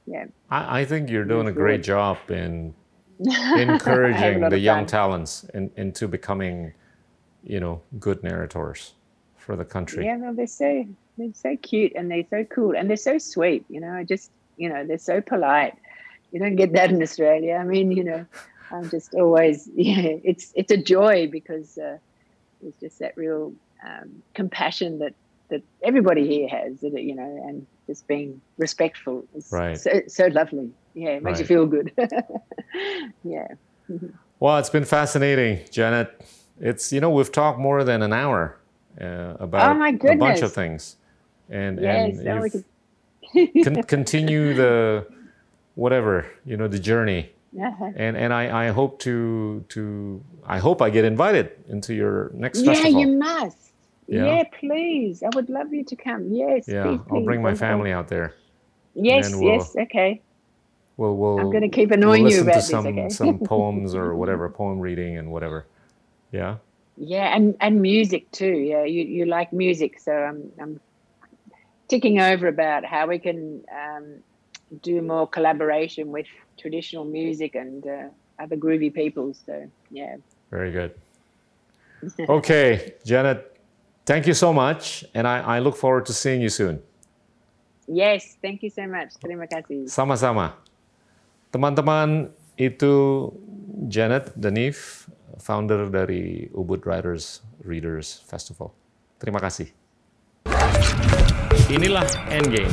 Yeah, I, I think you're doing a great job in [laughs] I have a encouraging the young talents in, into becoming, you know, good narrators for the country. Yeah, no, they're so they're so cute and they're so cool and they're so sweet. You know, I just you know they're so polite. You don't get that in Australia. I mean, you know, I'm just always [laughs] yeah. It's it's a joy because uh, there's just that real um, compassion that that everybody here has. That you know, and just being respectful. It's Right. So so lovely. Yeah, it makes you feel good. [laughs] yeah. [laughs] Well, it's been fascinating, Janet. It's you know we've talked more than an hour uh, about Oh, my a bunch of things, and Yes, and oh, you've [laughs] [laughs] con- continue the whatever you know the journey, Uh-huh. and and I, I hope to to I hope I get invited into your next Yeah, festival. you must. Yeah. Yeah. please. I would love you to come. Yes. yeah, please, I'll bring my family out there. Yes, we'll- yes, okay. We'll we'll I'm going to keep annoying we'll you about to this, some okay? some poems or [laughs] whatever poem reading and whatever. Yeah. Yeah, and and music too. Yeah, you you like music, so I'm I'm ticking over about how we can um, do more collaboration with traditional music and uh, other groovy people. So yeah, Very good. [laughs] Okay, Janet, thank you so much. And I, I look forward to seeing you soon. yes, thank you so much. Terima kasih. Sama-sama. Teman-teman, itu Janet DeNeefe, founder dari Ubud Writers Readers Festival. Terima kasih. Inilah Endgame,